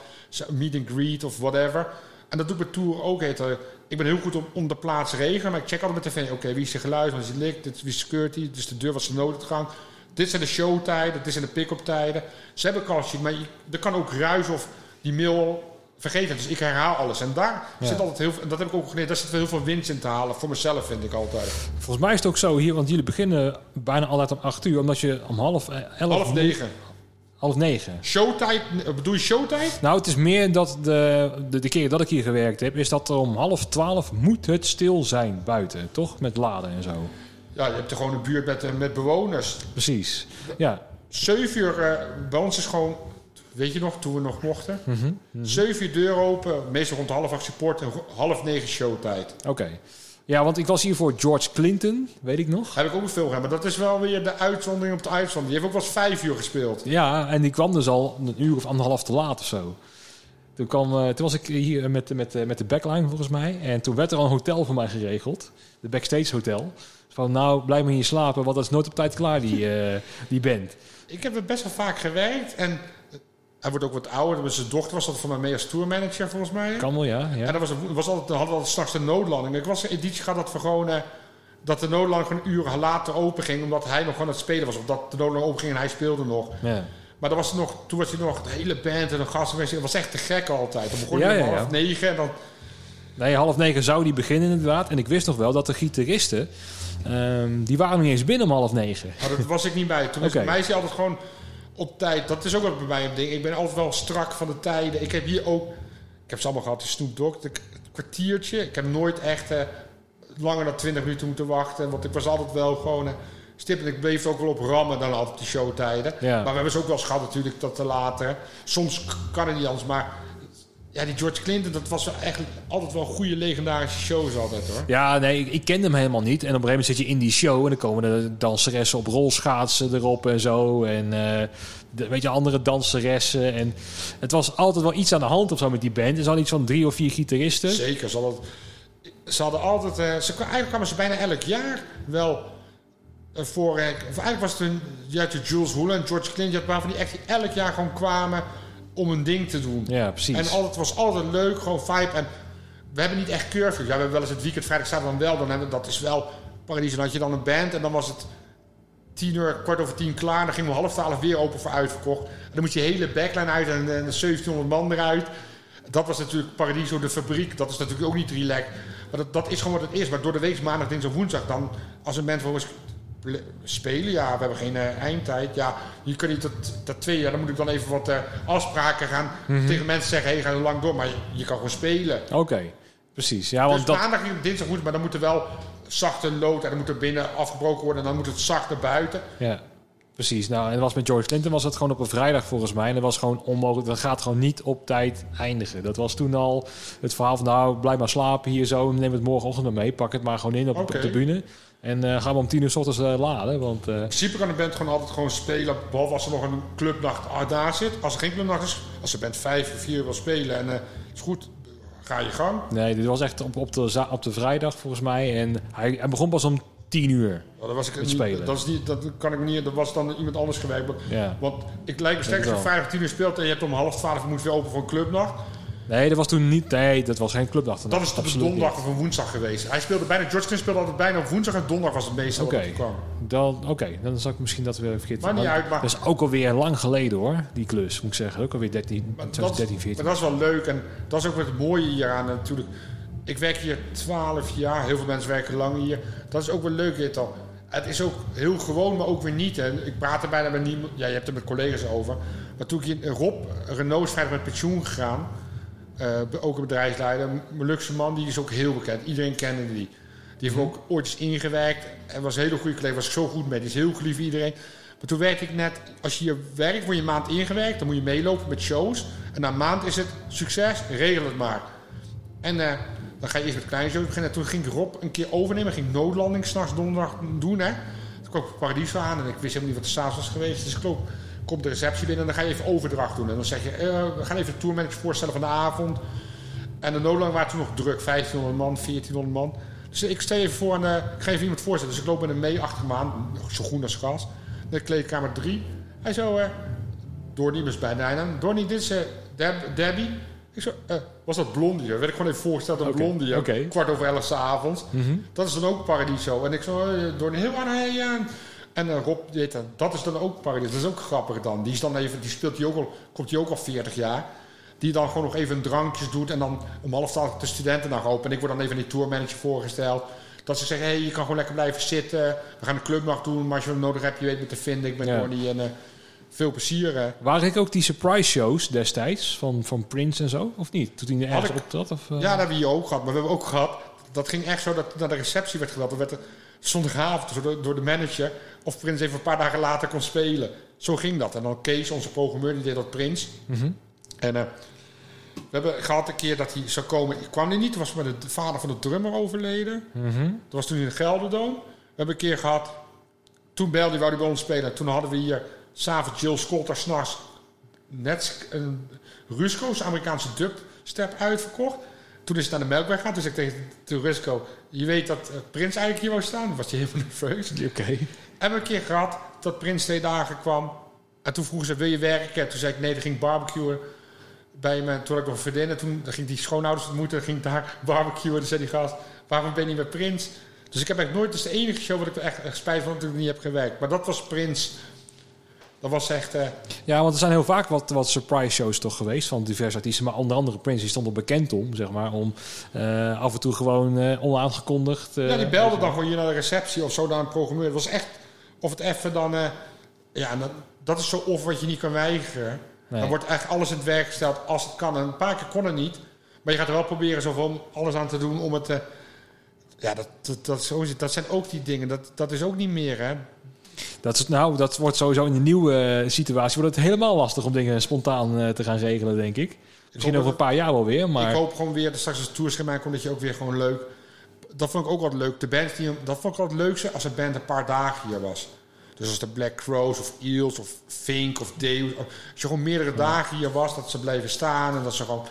meet and greet of whatever. En dat doe ik met tour ook. Eh, ik ben heel goed om, om de plaats te regelen, maar ik check altijd met de tv. Oké, wie is de geluid, wat is het licht, dit is wie is security, dit is de deur, wat is de nooduitgang. Dit zijn de showtijden, dit zijn de pick-up tijden. Ze hebben sheet, maar je, er kan ook ruis of die mail vergeten. Dus ik herhaal alles. En daar Ja. zit altijd heel veel, en dat heb ik ook geleerd, daar zit wel heel veel winst in te halen. Voor mezelf vind ik altijd. Volgens mij is het ook zo hier, want jullie beginnen bijna altijd om 8 uur, omdat je om half eh, elf... Half negen. Half negen. Showtijd, eh, bedoel je showtijd? Nou, het is meer dat de, de, de keer dat ik hier gewerkt heb, is dat er om half twaalf moet het stil zijn buiten, toch? Met laden en zo. Ja, je hebt er gewoon een buurt met, eh, met bewoners. Precies. Ja. 7 uur, eh, bij ons is gewoon, weet je nog, toen we nog mochten. 7 uur deur open, meestal rond half acht support en half negen showtijd. Oké. Ja, want ik was hier voor George Clinton, weet ik nog. Heb ik ook veel gedaan, maar dat is wel weer de uitzondering op de uitzondering. Die heeft ook wel eens vijf uur gespeeld. Ja, en die kwam dus al een uur of anderhalf te laat of zo. Toen, kwam, eh, toen was ik hier met, met, eh, met de backline volgens mij. En toen werd er al een hotel voor mij geregeld. De backstage hotel. Van nou, blijf maar hier slapen, want dat is nooit op tijd klaar, die, eh, die band. Ik heb er best wel vaak gewerkt en hij wordt ook wat ouder. Zijn dochter was dat van mij mee als tourmanager volgens mij. Kan wel, ja. En dat was, was altijd, we hadden altijd straks een noodlanding. Ik was een editie gehad dat we gewoon... eh, dat de noodlanding gewoon een uur later open ging, omdat hij nog gewoon aan het spelen was. Of dat de noodlanding open ging en hij speelde nog. ja. Maar dan was nog, toen was hij nog de hele band en een gast. Dat was echt te gek altijd. Dan begon Ja, hij om ja, half ja. negen en dan... Nee, half negen zou die beginnen inderdaad. En ik wist nog wel dat de gitaristen, ehm, die waren nog niet eens binnen om half negen. Maar dat was ik niet bij. Toen was mij is hij altijd gewoon op tijd. Dat is ook wel bij mij een ding. Ik ben altijd wel strak van de tijden. Ik heb hier ook... Ik heb ze allemaal gehad, die Snoop Dogg. Het kwartiertje. Ik heb nooit echt eh, langer dan 20 minuten moeten wachten. Want ik was altijd wel gewoon... eh, stip en ik bleef ook wel op rammen dan altijd die showtijden. Ja. Maar we hebben ze ook wel eens gehad natuurlijk dat te later. Soms kan het niet anders, maar... Ja, die George Clinton, dat was wel echt altijd wel goede legendarische shows altijd hoor. Ja, nee, ik, ik kende hem helemaal niet. En op een gegeven moment zit je in die show en dan komen de danseressen op rolschaatsen erop en zo. En de, weet je, andere danseressen. En het was altijd wel iets aan de hand of zo met die band. Er hadden iets van drie of vier gitaristen. Zeker. Ze hadden, ze hadden altijd... eh, ze, eigenlijk kwamen ze bijna elk jaar wel voor... eh, of eigenlijk was het een... Je had de Jules Hoelen en George Clinton. Je had waarvan die echt elk jaar gewoon kwamen om een ding te doen. Ja, precies. En altijd, het was altijd leuk, gewoon vibe. En we hebben niet echt curfews. Ja, we hebben wel eens het weekend, vrijdag, zaterdag dan wel. Dan hebben, dat is wel paradies. En dan had je dan een band en dan was het tien uur, kwart over tien klaar. Dan gingen we half twaalf weer open voor uitverkocht. En dan moet je hele backline uit en, en de 1700 man eruit. Dat was natuurlijk Paradiso, de fabriek. Dat is natuurlijk ook niet relaxed. Maar dat, dat is gewoon wat het is. Maar door de week, maandag, dinsdag, woensdag... dan als een band voor ons spelen... ja, we hebben geen eh, eindtijd. Ja, je kunt niet dat, dat twee jaar... dan moet ik dan even wat eh, afspraken gaan... tegen mensen zeggen... hé, hey, ga lang door. Maar je, je kan gewoon spelen. Oké, precies. Ja, want dus dat... maandag, dinsdag, woensdag... maar dan moet er wel zachte lood... en dan moet er binnen afgebroken worden... en dan moet het zacht naar buiten. Ja, precies. Nou, en dat was met George Clinton was het gewoon op een vrijdag volgens mij. En dat was gewoon onmogelijk. Dat gaat gewoon niet op tijd eindigen. Dat was toen al het verhaal van nou, blijf maar slapen hier zo. Neem het morgenochtend maar mee. Pak het maar gewoon in op, de bühne. En eh, gaan we om tien uur s ochtends eh, laden. Want eh, In principe kan de band gewoon altijd gewoon spelen. Behalve als er nog een clubnacht ah, daar zit. Als er geen clubnacht is, als de band vijf of vier wil spelen en eh is goed, ga je gang. nee, dit was echt op, op, de, op de vrijdag volgens mij. En hij, hij begon pas om tien uur. Nou, dat was ik Met spelen. Dat, is niet, dat kan ik niet. Dat was dan iemand anders gewerkt. Ja. Want ik lijkt me sterk als je wel. vrijdag tien uur speelt en je hebt om half twaalf moet weer open voor een clubnacht. Nee, dat was toen niet... Nee, dat was geen clubdag. Dat op de donderdag niet. of een woensdag geweest. Hij speelde bijna, George Clinton speelde altijd bijna op woensdag en donderdag was het hij kwam. Dan, Oké, dan zal ik misschien dat weer verkeerd Maar niet uit, maar- Dat is ook alweer lang geleden hoor, die klus, moet ik zeggen. Ook alweer 13, Maar 2013, dat, 14. maar dat is wel leuk en dat is ook wat het mooie hier aan natuurlijk. Ik werk hier 12 jaar, heel veel mensen werken lang hier. Dat is ook wel leuk dit al. Het is ook heel gewoon, maar ook weer niet. Hè. Ik praat er bijna met niemand. Ja, je hebt er met collega's over. Maar toen ik Rob, Renault is vrijdag met pensioen gegaan. eh, ook een bedrijfsleider. Een Molukse man, die is ook heel bekend. Iedereen kende die. Die heeft ook ooit eens ingewerkt. En was een hele goede collega. Was ik zo goed mee. Die is heel geliefd iedereen. Maar toen werkte ik net... Als je hier werkt, word je een maand ingewerkt. Dan moet je meelopen met shows. En na een maand is het succes. Regel het maar. En eh, dan ga je eerst met kleine shows beginnen. En toen ging Rob een keer overnemen. Ging noodlanding s'nachts donderdag doen. Hè. Toen kwam ik Paradiso aan. En ik wist helemaal niet wat de s'avonds was geweest. Dus ik loop, komt de receptie binnen. En dan ga je even overdracht doen. En dan zeg je... eh, we gaan even de tourmanager voorstellen van de avond. En de noodlang waren toen nog druk. 1500 man, 1400 man. Dus ik stel even voor, en, eh, ik ga even iemand voorstellen. Dus ik loop met hem mee achter me aan. Zo groen als gras. De kleedkamer 3. Hij zo, eh Donnie was bijna. Donnie, dit is Deb- Debbie. Ik zo, eh, was dat Blondie? Dat werd ik gewoon even voorgesteld aan Blondie. Kwart over elf 's avonds. Mhm. Dat is dan ook Paradiso. En ik zo, eh, Donnie, heel aan hij aan. En eh, Rob, die heet dat, dat is dan ook Paradiso. Dat is ook grappig dan. Die, is dan even, die speelt die ook al, komt die ook al 40 jaar. Die dan gewoon nog even een drankjes doet. En dan om half twaalf de studenten naar open. En ik word dan even aan die tourmanager voorgesteld. Dat ze zeggen, hé, hey, je kan gewoon lekker blijven zitten. We gaan de clubnacht doen. Maar als je wat nodig hebt, je weet me te vinden. Ik ben Ja. Donnie. En eh, veel plezier. hè. Waren ik ook die surprise shows destijds van, van Prince en zo? Of niet? Toen hij ergens optrad? Of, eh? Ja, dat hebben we hier ook gehad. Maar we hebben ook gehad... Dat ging echt zo dat naar de receptie werd gebeld. Er werd er zondagavond door de, door de manager... of Prins even een paar dagen later kon spelen. Zo ging dat. En dan Kees, onze programmeur, die deed dat Prins. Mhm. En eh, we hebben gehad een keer dat hij zou komen. Ik kwam hij niet. Toen was met de vader van de drummer overleden. Mhm. Dat was toen in de Gelderdoom. We hebben een keer gehad... Toen belde hij, wou hij bij ons spelen. Toen hadden we hier s'avonds Jill Scott s'nachts... net een Rusco's Amerikaanse dubstep uitverkocht. Toen is het naar de Melkweg gegaan. Toen zei ik tegen de Rusco... Je weet dat eh, Prins eigenlijk hier wou staan. Toen was hij helemaal nerveus. Oké. En we hebben een keer gehad dat Prins twee dagen kwam. En toen vroegen ze, wil je werken? Toen zei ik, nee, dan ging ik barbecuen bij me. Toen had ik nog een vriendin. En toen ging die schoonouders ontmoeten. Dan ging ik daar barbecuen. Toen zei die gast, waarom ben je niet met Prins? Dus ik heb eigenlijk nooit... Dat is de enige show wat ik echt, echt spijt van dat ik niet heb gewerkt. Maar dat was Prins. Dat was echt... eh, Ja, want er zijn heel vaak wat, wat surprise shows toch geweest van diverse artiesten. Maar onder andere Prince stond er bekend om, zeg maar. Om eh, af en toe gewoon eh, onaangekondigd... ja, die belde dan gewoon hier naar de receptie of zo naar een programmeur. Het was echt... Of het even dan... ja, dat, dat is zo of wat je niet kan weigeren. Nee. Dan wordt echt alles in het werk gesteld als het kan. En een paar keer kon het niet. Maar je gaat er wel proberen om alles aan te doen om het... ja, dat, dat, dat, zo zit- dat zijn ook die dingen. Dat, dat is ook niet meer, hè. Dat, is, nou, dat wordt sowieso in de nieuwe eh, situatie wordt het helemaal lastig om dingen spontaan eh, te gaan regelen, denk ik. Misschien over een paar jaar wel weer, maar... Ik hoop gewoon weer dat straks als het tourschema komt... dat je ook weer gewoon leuk... Dat vond ik ook altijd leuk. De band die, dat vond ik altijd het leukste als een band een paar dagen hier was. Dus als de Black Crows of Eels of Fink of Deus... Als je gewoon meerdere dagen hier was, dat ze bleven staan... en dat ze gewoon...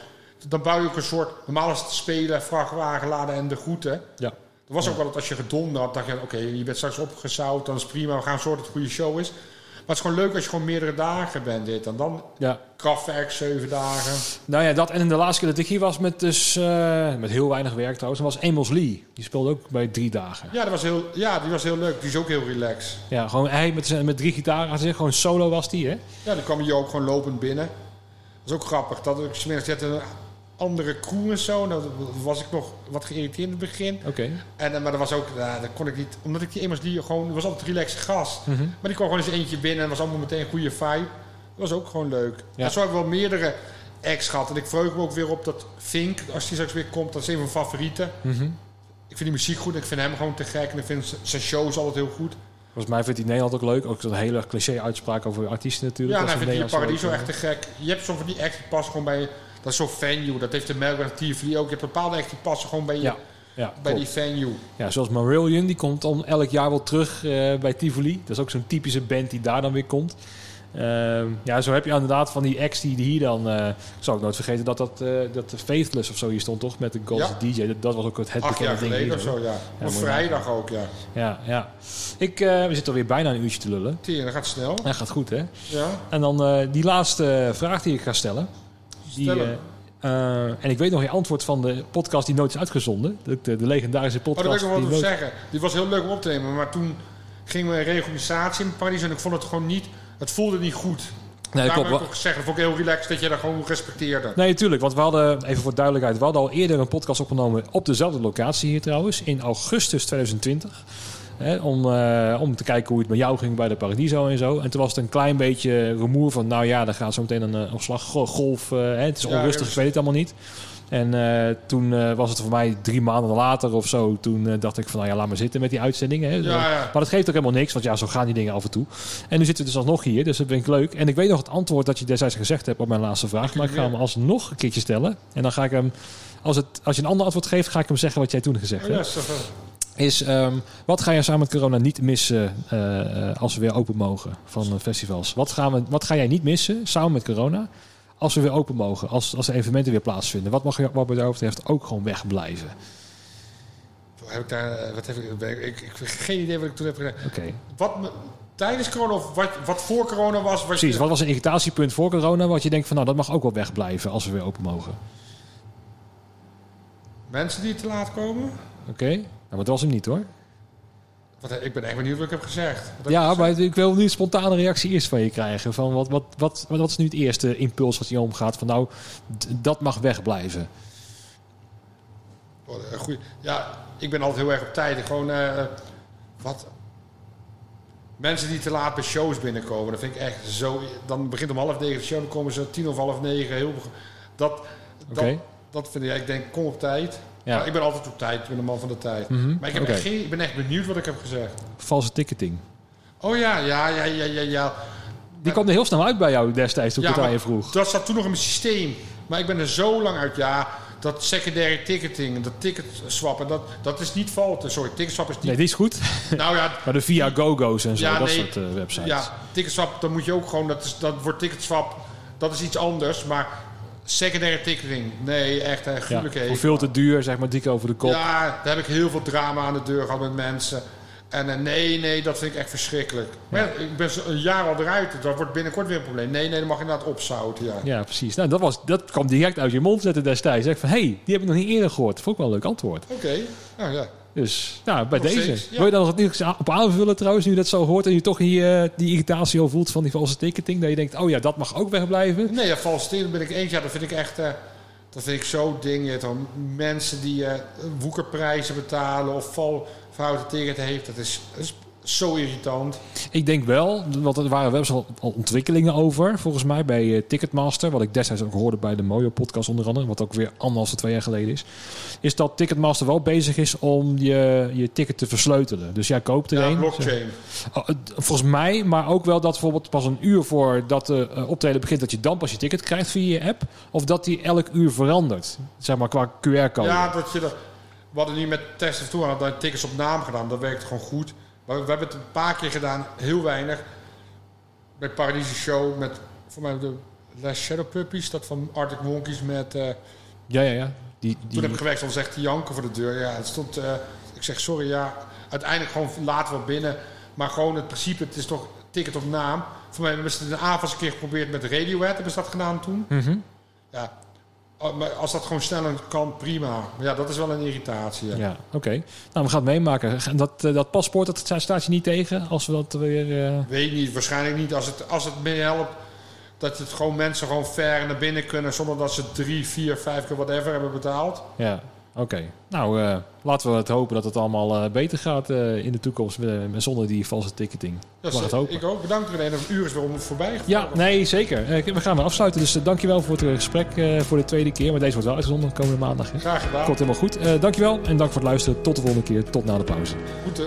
Dan bouw je ook een soort... Normaal is het spelen, vrachtwagen laden en de groeten. Ja. Er was ook wel dat als je gedonder had, dacht je... oké, je bent straks opgezout, dan is het prima. We gaan zorgen dat het een goede show is. Maar het is gewoon leuk als je gewoon meerdere dagen bent dit. En dan ja. krachtwerk, zeven dagen. Nou ja, dat en de laatste keer dat ik hier was met dus... eh, met heel weinig werk trouwens, was Amos Lee. Die speelde ook bij drie dagen. Ja, dat was heel, ja, die was heel leuk. Die is ook heel relaxed. Ja, gewoon hij met, zijn- met drie gitaren zich. Gewoon solo was die, hè? Ja, die kwam hier ook gewoon lopend binnen. Dat is ook grappig. Dat ik smiddags een andere crew en zo. Nou, dat was ik nog wat geïrriteerd in het begin. Oké. En, eh, maar dat was ook, nou, dat kon ik niet, omdat ik die eenmaal die gewoon, die was altijd relaxed gast. Mhm. Maar die kwam gewoon eens eentje binnen en was allemaal meteen een goede vibe. Dat was ook gewoon leuk. Ja. En zo wel meerdere acts gehad. En ik verheug me ook weer op dat Fink, als die straks weer komt, dat is een van mijn favorieten. Mhm. Ik vind die muziek goed, ik vind hem gewoon te gek en ik vind zijn shows altijd heel goed. Volgens mij vindt hij Nederland ook leuk. Ook zo'n hele cliché uitspraak over artiesten natuurlijk. Ja, Dat nou ze vind hier Nederlands Paradiso echt te gek. Je hebt zo van die acts die passen gewoon bij... Dat is zo'n venue. Dat heeft de Melkweg Tivoli ook. Je hebt bepaalde acts die passen gewoon bij, je, Ja, Ja, bij die venue. Ja, zoals Marillion, die komt dan elk jaar wel terug eh, bij Tivoli. Dat is ook zo'n typische band die daar dan weer komt. Ehm, ja, zo heb je inderdaad van die acts die hier dan... eh, ik zal ook nooit vergeten dat dat, eh dat Faithless of zo hier stond, toch? Met de Ja. DJ. Dat, dat was ook het, het Acht bekende jaar ding hier. of zo. ja. Ja, Op vrijdag ook, ja. Ja, ja. Ik, we zitten alweer bijna een uurtje te lullen. Tien, dat gaat snel. Dat gaat goed, hè? Ja. En dan die laatste vraag die ik ga stellen. Die, eh, Eh, en ik weet nog je antwoord van de podcast die nooit is uitgezonden. De, de, de legendarische Oh, podcast. wil ik nog wat die over nooit- zeggen. Die was heel leuk om op te nemen. Maar toen gingen we een regularisatie in Parijs. En ik vond het gewoon niet... Het voelde niet goed. Nee, dat klopt. heb ik ook gezegd. Dat vond ik heel relaxed dat je dat gewoon respecteerde. Nee, tuurlijk. Want we hadden, even voor duidelijkheid, we hadden al eerder een podcast opgenomen op dezelfde locatie hier trouwens, in augustus 2020. Hè, om, eh, om te kijken hoe het met jou ging bij de Paradiso en zo. En toen was het een klein beetje rumoer van, nou ja, er gaat zo meteen een, eh, een slaggolf. eh, hè, het is onrustig, ja, ik weet het allemaal niet. En eh, toen eh, was het voor mij drie maanden later of zo. Toen eh, dacht ik van, nou ja, laat maar zitten met die uitzendingen. Hè. Ja, ja. Maar dat geeft ook helemaal niks, want ja, zo gaan die dingen af en toe. En nu zitten we dus alsnog hier, dus dat vind ik leuk. En ik weet nog het antwoord dat je destijds gezegd hebt op mijn laatste vraag. Maar ik ga hem alsnog een keertje stellen. En dan ga ik hem, als, het, als je een ander antwoord geeft, ga ik hem zeggen wat jij toen gezegd ja, hebt. eh, Is, ehm, wat ga je samen met corona niet missen eh, eh, als we weer open mogen van eh, festivals? Wat, gaan we, wat ga jij niet missen samen met corona als we weer open mogen? Als, als de evenementen weer plaatsvinden? Wat mag je wat jou betreft ook gewoon wegblijven? heb ik daar... Wat heb ik, ik, ik, ik heb geen idee wat ik toen heb gedaan. Oké. Wat me, tijdens corona of wat, wat voor corona was... Was Precies, wat was een irritatiepunt voor corona wat je denkt van nou dat mag ook wel wegblijven als we weer open mogen? Mensen die te laat komen? Oké, maar dat was hem niet hoor. Wat, ik ben echt benieuwd wat ik heb gezegd. Ik Ja, gezegd? maar ik wil nu een spontane reactie eerst van je krijgen. Van wat, wat, wat, wat is nu het eerste impuls wat je omgaat? Van nou, dat mag wegblijven. Eh, goeie. Ja, ik ben altijd heel erg op tijd. Gewoon, eh, wat... Mensen die te laat bij shows binnenkomen, dat vind ik echt zo... Dan begint om half negen de show, dan komen ze tien of half negen. Heel, dat, dat vind ik, ik denk, kom op tijd. Ja. Maar ik ben altijd op tijd, ik ben een man van de tijd. Mhm, Maar ik, heb oké. echt geen, ik ben echt benieuwd wat ik heb gezegd. Valse ticketing. Oh ja, ja, ja, ja, ja. ja. Die kwam er heel snel uit bij jou destijds toen ik het aan je vroeg. Dat zat toen nog in mijn systeem. Maar ik ben er zo lang uit. Ja, dat secondary ticketing, dat ticket swappen, dat, dat is niet fout. Sorry, ticketswap is niet... Nee, die is goed. Nou ja, Maar de Via GoGo's en zo, Ja, dat nee. soort eh, websites. ja, ticketswap, dan moet je ook gewoon... Dat, is, dat wordt ticketswap, dat is iets anders. Maar secondary ticketing, nee, echt een Ja, gruwelijke veel te duur, zeg maar, dik over de kop. Ja, daar heb ik heel veel drama aan de deur gehad met mensen. En eh, nee, nee, dat vind ik echt verschrikkelijk. Maar ja, ik ben een jaar al eruit. Dat wordt binnenkort weer een probleem. Nee, nee, dan mag je inderdaad opzouten, ja. Ja, precies. Nou, dat, was, dat kwam direct uit je mond zetten destijds. Zeg van, hé, hey, die heb ik nog niet eerder gehoord. Vond ik wel een leuk antwoord. Oké, nou ja. Dus, nou, bij Nog deze. steeds, ja. Wil je dan nog iets op aanvullen trouwens, nu je dat zo hoort... en je toch hier, eh, die irritatie al voelt van die valse ticketing... dat je denkt, oh ja, dat mag ook wegblijven. Nee, ja, valse dingen ben ik eens. Ja, dat vind ik echt... eh, dat vind ik zo ding. Je hebt dan mensen die eh woekerprijzen betalen... of val, foute ticket heeft. Dat is, dat is zo irritant. Ik denk wel, want er waren wel eens al al ontwikkelingen over... volgens mij bij eh, Ticketmaster... wat ik destijds ook hoorde bij de Mojo-podcast onder andere... wat ook weer anderhalf tot twee jaar geleden is... is dat Ticketmaster wel bezig is om je, je ticket te versleutelen. Dus jij koopt er Ja, een. blockchain. Oh, Volgens mij, maar ook wel dat bijvoorbeeld pas een uur voordat de eh, optreden begint... dat je dan pas je ticket krijgt via je app. Of dat die elk uur verandert. Zeg maar qua QR-code. Ja, dat je dat... We hadden nu met testen toen hadden we tickets op naam gedaan. Dat werkt gewoon goed. We hebben het een paar keer gedaan. Heel weinig. Bij Paradiso Show met... Voor mij de Last Shadow Puppies. Dat van Arctic Monkeys met... eh, ja, ja. ja. Die, die, Toen heb ik gewerkt, dan zegt die Janke voor de deur. Ja, het stond... eh, ik zeg, sorry, ja. Uiteindelijk gewoon laten we binnen. Maar gewoon het principe, het is toch ticket op naam. Voor mij hebben ze het in de avond een keer geprobeerd met Radiohead. Hebben ze dat gedaan toen? Mhm. Ja. Oh, als dat gewoon sneller kan, prima. Maar ja, dat is wel een irritatie. Ja. Ja, oké. Nou, we gaan het meemaken. Dat, eh, dat paspoort, dat staat je niet tegen als we dat weer... eh, Weet niet, waarschijnlijk niet. Als het, als het meer helpt dat het gewoon mensen gewoon ver naar binnen kunnen... zonder dat ze drie, vier, vijf keer whatever hebben betaald. Ja, oké. Nou, eh, laten we het hopen dat het allemaal eh, beter gaat eh, in de toekomst zonder die valse ticketing. Dat Mag het hopen. ik ook. Bedankt René. Een uur is weer om voorbij Ja, nee, zeker. We gaan weer afsluiten. Dus dankjewel voor het gesprek voor de tweede keer. Maar deze wordt wel uitgezonden komende maandag. Hè? Graag gedaan. Komt helemaal goed. Dankjewel en dank voor het luisteren. Tot de volgende keer. Tot na de pauze. Goed?